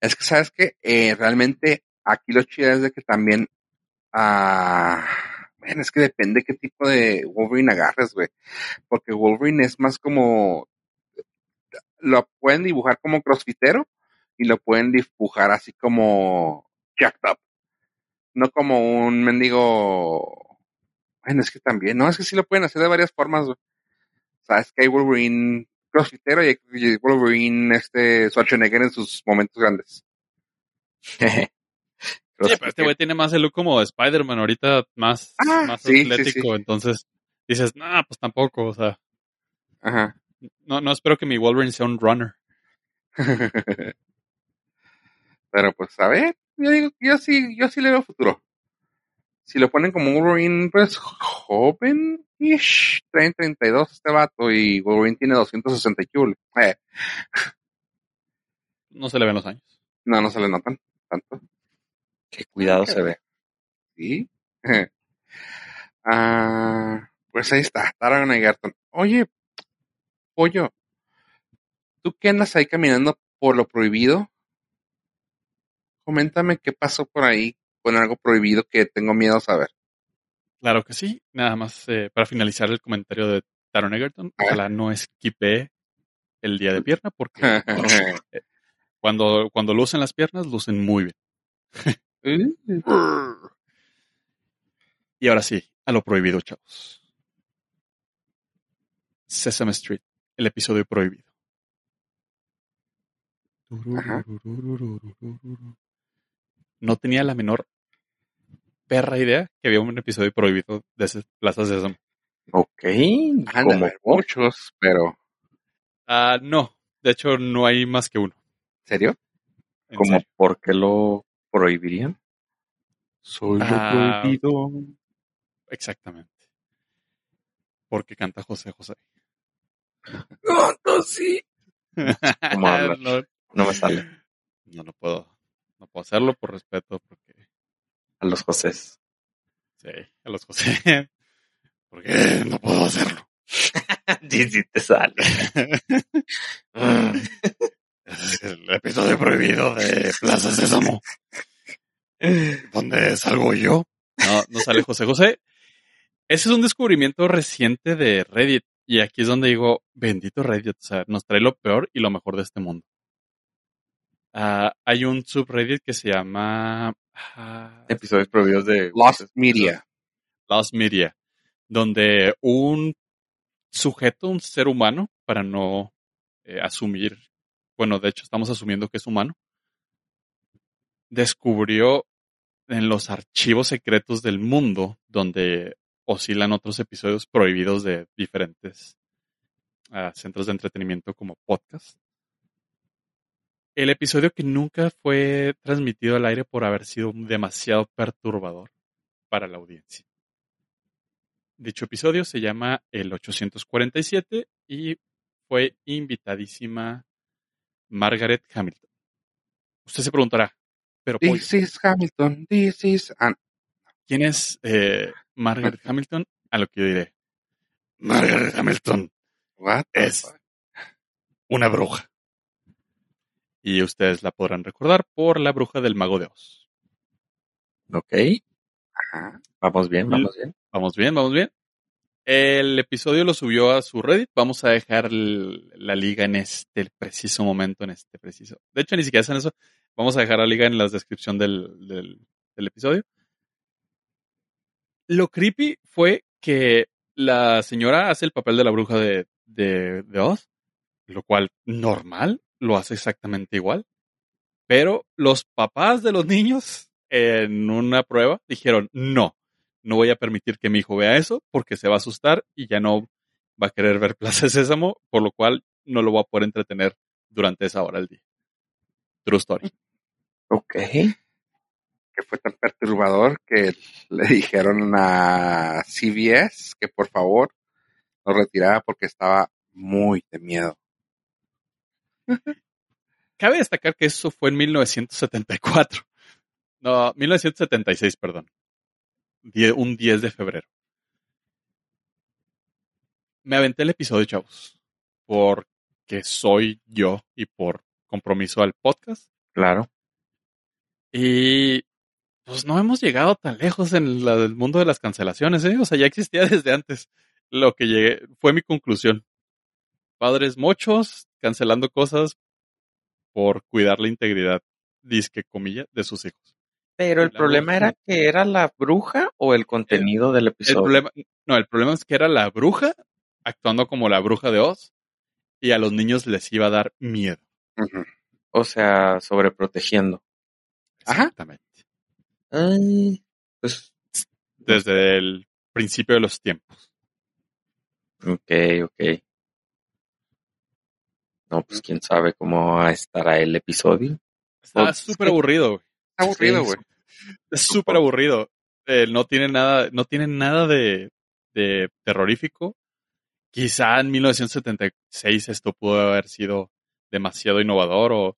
Es que, ¿sabes qué? Eh, realmente aquí lo chido es de que también, ah, bueno, es que depende qué tipo de Wolverine agarres, güey. Porque Wolverine es más como, lo pueden dibujar como crossfitero y lo pueden dibujar así como jacked up. No como un mendigo, bueno, es que también, no, es que sí lo pueden hacer de varias formas, güey. O que hay Wolverine crossfitero y hay Wolverine, este, Schwarzenegger en sus momentos grandes. Sí, pero este güey tiene más el look como de Spider-Man ahorita, más, Ah, más sí, atlético, sí. entonces dices, nah, pues tampoco, o sea, Ajá. no, no espero que mi Wolverine sea un runner. Pero pues, a ver, yo digo, yo sí, yo sí le veo futuro. Si lo ponen como Wolverine, pues, joven, ish, 30, 32 este vato, y Wolverine tiene 260 y cool. Eh, No se le ven los años. no, no se le notan tanto. Qué cuidado se ve. Sí. ah, pues ahí está, Taron Egerton. Oye, pollo, ¿tú qué andas ahí caminando por lo prohibido? Coméntame qué pasó por ahí con algo prohibido que tengo miedo a saber. Claro que sí. Nada más eh, para finalizar el comentario de Taron Egerton, A ver. ojalá no esquipe el día de pierna, porque cuando, cuando lucen las piernas, lucen muy bien. Y ahora sí, a lo prohibido, chavos. Sesame Street, el episodio prohibido. Ajá. No tenía la menor perra idea que había un episodio prohibido de Plaza Sésamo. Ok. Haber muchos, pero Ah, no. De hecho, no hay más que uno. ¿serio? en ¿Cómo? serio. ¿Por qué lo prohibirían? Soy lo Ah. prohibido. Exactamente. Porque canta José José. No, sí. ¿Cómo hablas? no, No me sale. no, no puedo. No puedo hacerlo por respeto, porque A los Josés. sí, a los José. Porque no puedo hacerlo. Sí, sí te sale. Es el episodio prohibido de Plaza Sésamo. ¿Dónde salgo yo? No, no sale José José. Ese es un descubrimiento reciente de Reddit. Y aquí es donde digo, bendito Reddit, o sea, nos trae lo peor y lo mejor de este mundo. Ah, hay un subreddit que se llama ah, Episodios prohibidos de Lost Media. Lost Media, donde un sujeto, un ser humano, para no eh, asumir, bueno, de hecho estamos asumiendo que es humano, descubrió en los archivos secretos del mundo, donde oscilan otros episodios prohibidos de diferentes ah, centros de entretenimiento como podcast. El episodio que nunca fue transmitido al aire por haber sido demasiado perturbador para la audiencia. Dicho episodio se llama El 847 y fue invitadísima Margaret Hamilton. Usted se preguntará, pero pollo, This is Hamilton. This is. ¿quién es eh, Margaret Hamilton? A lo que yo diré. Margaret Hamilton, what Es- fuck? una bruja. Y ustedes la podrán recordar por la bruja del mago de Oz. Ok. Ajá. Vamos bien, vamos bien. Vamos bien, vamos bien. El episodio lo subió a su Reddit. Vamos a dejar la liga en este preciso momento, en este preciso. De hecho, ni siquiera hacen eso. Vamos a dejar la liga en la descripción del, episodio. Lo creepy fue que la señora hace el papel de la bruja de, de Oz, lo cual normal, lo hace exactamente igual. Pero los papás de los niños en una prueba dijeron, no, no voy a permitir que mi hijo vea eso porque se va a asustar y ya no va a querer ver Plaza de Sésamo, por lo cual no lo voy a poder entretener durante esa hora del día. True story. Ok. Que fue tan perturbador que le dijeron a CBS que por favor lo retirara porque estaba muy de miedo. Cabe destacar que eso fue en 1974. No, 1976, perdón. Un 10 de febrero. Me aventé el episodio, chavos, porque soy yo y por compromiso al podcast. Claro. Y pues no hemos llegado tan lejos en la- el mundo de las cancelaciones, ¿eh? O sea, ya existía desde antes. Lo que llegué fue mi conclusión. Padres mochos cancelando cosas por cuidar la integridad, disque comilla, de sus hijos. Pero el problema era que era la bruja o el contenido del El episodio. problema, no, el problema es que era la bruja actuando como la bruja de Oz y a los niños les iba a dar miedo. O sea, sobreprotegiendo. Ajá. Exactamente. Ay, pues, Desde el principio de los tiempos. ok, ok. No, pues quién sabe cómo estará el episodio. Está súper aburrido, güey. Aburrido, güey. Es súper aburrido. Eh, no tiene nada, no tiene nada de, de terrorífico. Quizá en 1976 esto pudo haber sido demasiado innovador o,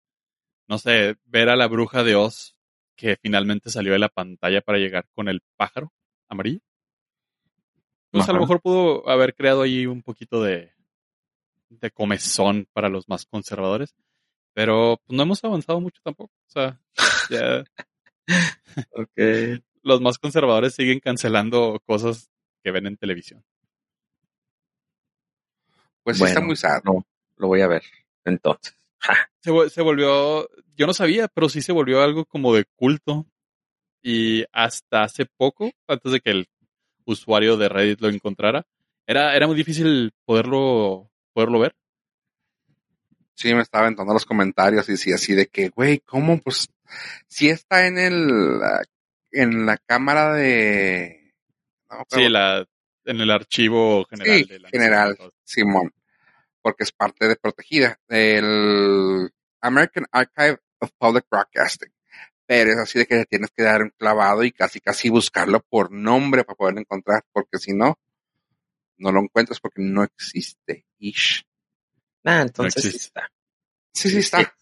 no sé, ver a la bruja de Oz que finalmente salió de la pantalla para llegar con el pájaro amarillo. Pues a lo mejor pudo haber creado ahí un poquito de, de comezón para los más conservadores. Pero pues, no hemos avanzado mucho tampoco. O sea, ya Ok. los más conservadores siguen cancelando cosas que ven en televisión. Pues sí está muy sad. No, lo voy a ver. Entonces. Ja, Se, vol- se volvió, yo no sabía, pero sí se volvió algo como de culto. Y hasta hace poco, antes de que el usuario de Reddit lo encontrara, era, era muy difícil poderlo, poderlo ver. Sí, me estaba aventando los comentarios y sí, así de que, güey, ¿cómo? Pues, si está en el, en la cámara de... No, sí, la, en el archivo general. Sí, de la general, Simón, porque es parte de protegida. El American Archive of Public Broadcasting. Pero es así de que tienes que dar un clavado y casi casi buscarlo por nombre para poderlo encontrar, porque si no, no lo encuentras porque no existe. Ish. Ah, entonces sí está. Sí, sí está.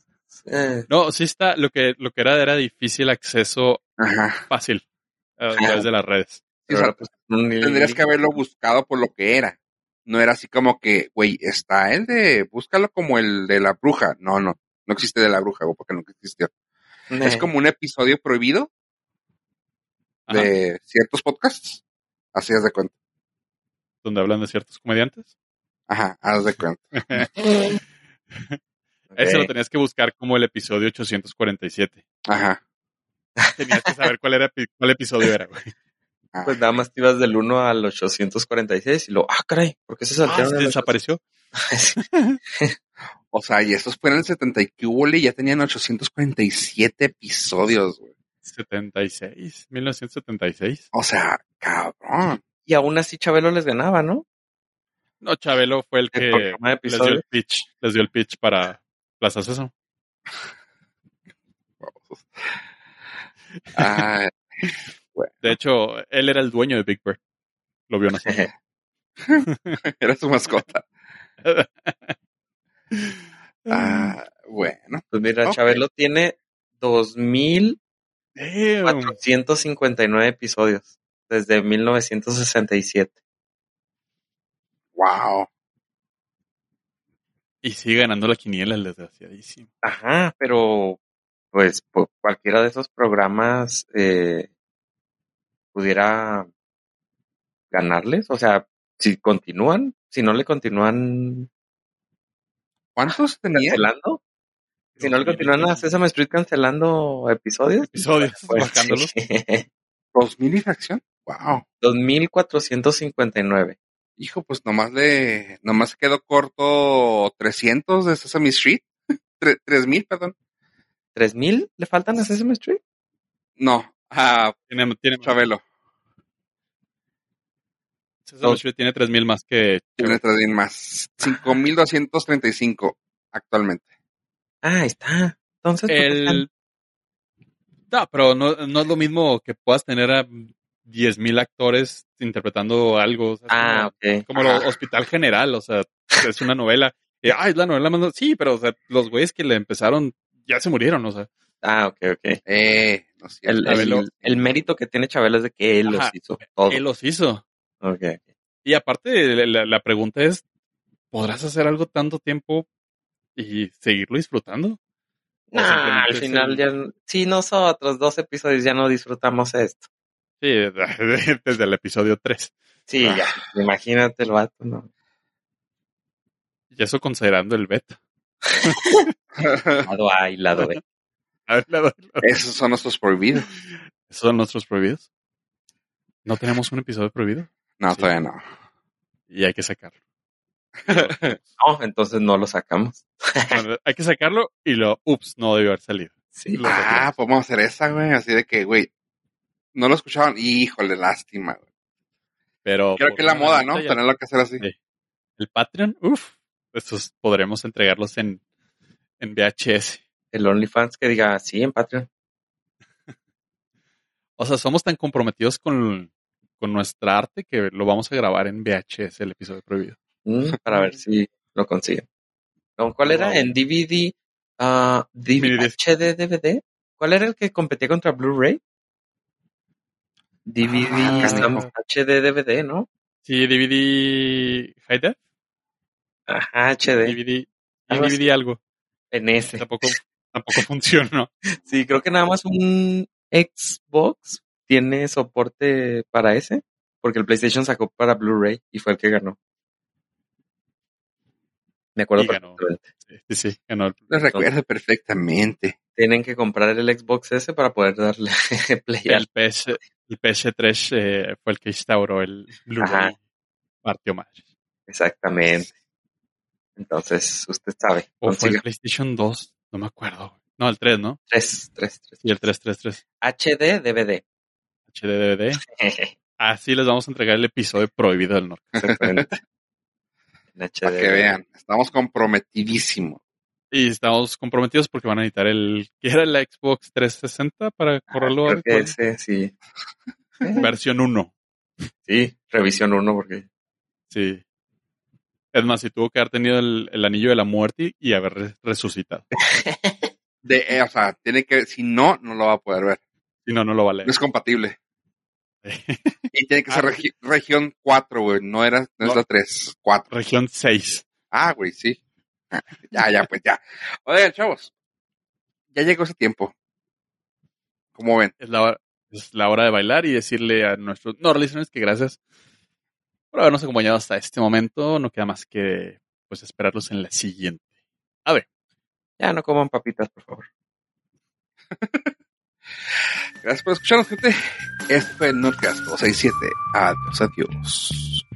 Eh. No, sí está. Lo que, lo que era era difícil acceso fácil a través de las redes. Pues, tendrías que haberlo buscado por lo que era. No era así como que, güey, está el de, búscalo como el de la bruja. No, no, no existe de la bruja, porque nunca existió. Es como un episodio prohibido de ciertos podcasts. Así es de cuenta. Donde hablan de ciertos comediantes. Ajá, haz de cuenta. Ese lo tenías que buscar como el episodio 847. Ajá. Tenías que saber cuál era cuál episodio era, güey. Ah. Pues nada más te ibas del 1 al 846 y lo, ah, caray, ¿por qué se saltaron? Ah, desapareció. o sea, y estos fueron el 70 y ya tenían 847 episodios, güey. 76, 1976. O sea, cabrón. Y aún así Chabelo les ganaba, ¿no? No, Chabelo fue el que les dio el pitch, les dio el pitch para Plaza eso. ah, de hecho, él era el dueño de Big Bird. Lo vio nacer. era su mascota. ah, bueno. Pues mira, Chabelo tiene 2.459 episodios desde 1967. Wow. Y sigue ganando la quiniela el desgraciadísimo. Ajá, pero pues cualquiera de esos programas eh, pudiera ganarles. O sea, si continúan, si no le continúan. ¿Cuántos tenía? Cancelando. Si no le continúan a Sesame Street cancelando episodios. Episodios, pues, ¿Dos mil y fracción? Wow. 2459. Hijo, pues nomás le, nomás quedó corto 300 de Sesame Street. 3000, perdón. ¿3000 le faltan a Sesame Street? No, Ah, tiene, tiene Chabelo. Sesame Street tiene 3000 más que. Tiene 3000 más. 5235 actualmente. Ah, está. Entonces. El. No, pero no, no es lo mismo que puedas tener a 10.000 actores interpretando algo. ah, como, Como lo Hospital General, o sea, es una novela. Y, ah, es la novela más. Sí, pero o sea, los güeyes que le empezaron ya se murieron, o sea. Ah, ok, ok. Eh, el, mérito que tiene Chabelo es de que él los hizo. Él los hizo. Ok. Y aparte, la, pregunta es, ¿podrás hacer algo tanto tiempo y seguirlo disfrutando? Nah, al final ya, si nosotros dos episodios ya no disfrutamos esto. Sí, desde el episodio 3. Sí, ya, imagínate el vato, ¿no? Y eso considerando el beta. lado A y lado B. Esos son nuestros prohibidos. ¿Esos son nuestros prohibidos? ¿No tenemos un episodio prohibido? No, todavía no. Y hay que sacarlo. no, entonces no lo sacamos. hay que sacarlo y lo, ups, no debió haber salido. Sí. Ah, podemos hacer esa, güey. Así de que, güey, no lo escuchaban. Híjole, lástima. Pero. Creo que es la moda, ¿no? Tenerlo que hacer así. El Patreon, uff. Estos podremos entregarlos en, en VHS el OnlyFans que diga sí en Patreon. o sea, somos tan comprometidos con, nuestra arte que lo vamos a grabar en VHS, el episodio prohibido. Mm, para ver si lo consiguen. ¿Cuál era? ¿En DVD? Uh, DVD HD DVD? ¿Cuál era el que competía contra Blu-ray? DVD ah, HD DVD, ¿no? Sí, DVD High Def. Ajá, HD. DVD, DVD algo. En ese. Tampoco, tampoco funcionó. Sí, creo que nada más un Xbox tiene soporte para ese, porque el PlayStation sacó para Blu-ray y fue el que ganó. Me acuerdo perfectamente. Sí, sí, ganó. Lo recuerdo perfectamente. Tienen que comprar el Xbox ese para poder darle play. El, PS, el PS3 eh, fue el que instauró el Blu-ray. Partió más. Exactamente. Entonces, usted sabe. ¿O fue el PlayStation 2? No me acuerdo. No, el 3, ¿no? 3, 3, 3. Y el 3, 3, 3. HD DVD. HD DVD. Así les vamos a entregar el episodio prohibido del norte. Para que vean, estamos comprometidísimos. Y estamos comprometidos porque van a editar el que era la Xbox 360 para ah, correrlo. Creo que ese, sí. Versión 1. Sí, revisión 1 porque. Sí. Es más, si tuvo que haber tenido el, anillo de la muerte y haber resucitado. De, eh, o sea, tiene que, si no, no lo va a poder ver. Si no, no lo va a leer. No es compatible. y tiene que ser ah, región 4, güey. No era, no, es la 3, 4. Región 6. Ah, güey, sí. ya, ya, pues ya. Oigan, chavos. Ya llegó ese tiempo. ¿Cómo ven? Es la hora, es la hora de bailar y decirle a nuestros no listeners que gracias por habernos acompañado hasta este momento. No queda más que pues esperarlos en la siguiente. A ver. Ya no coman papitas, por favor. Gracias por escucharnos, gente. Este fue el Notcast 267. Adiós, adiós.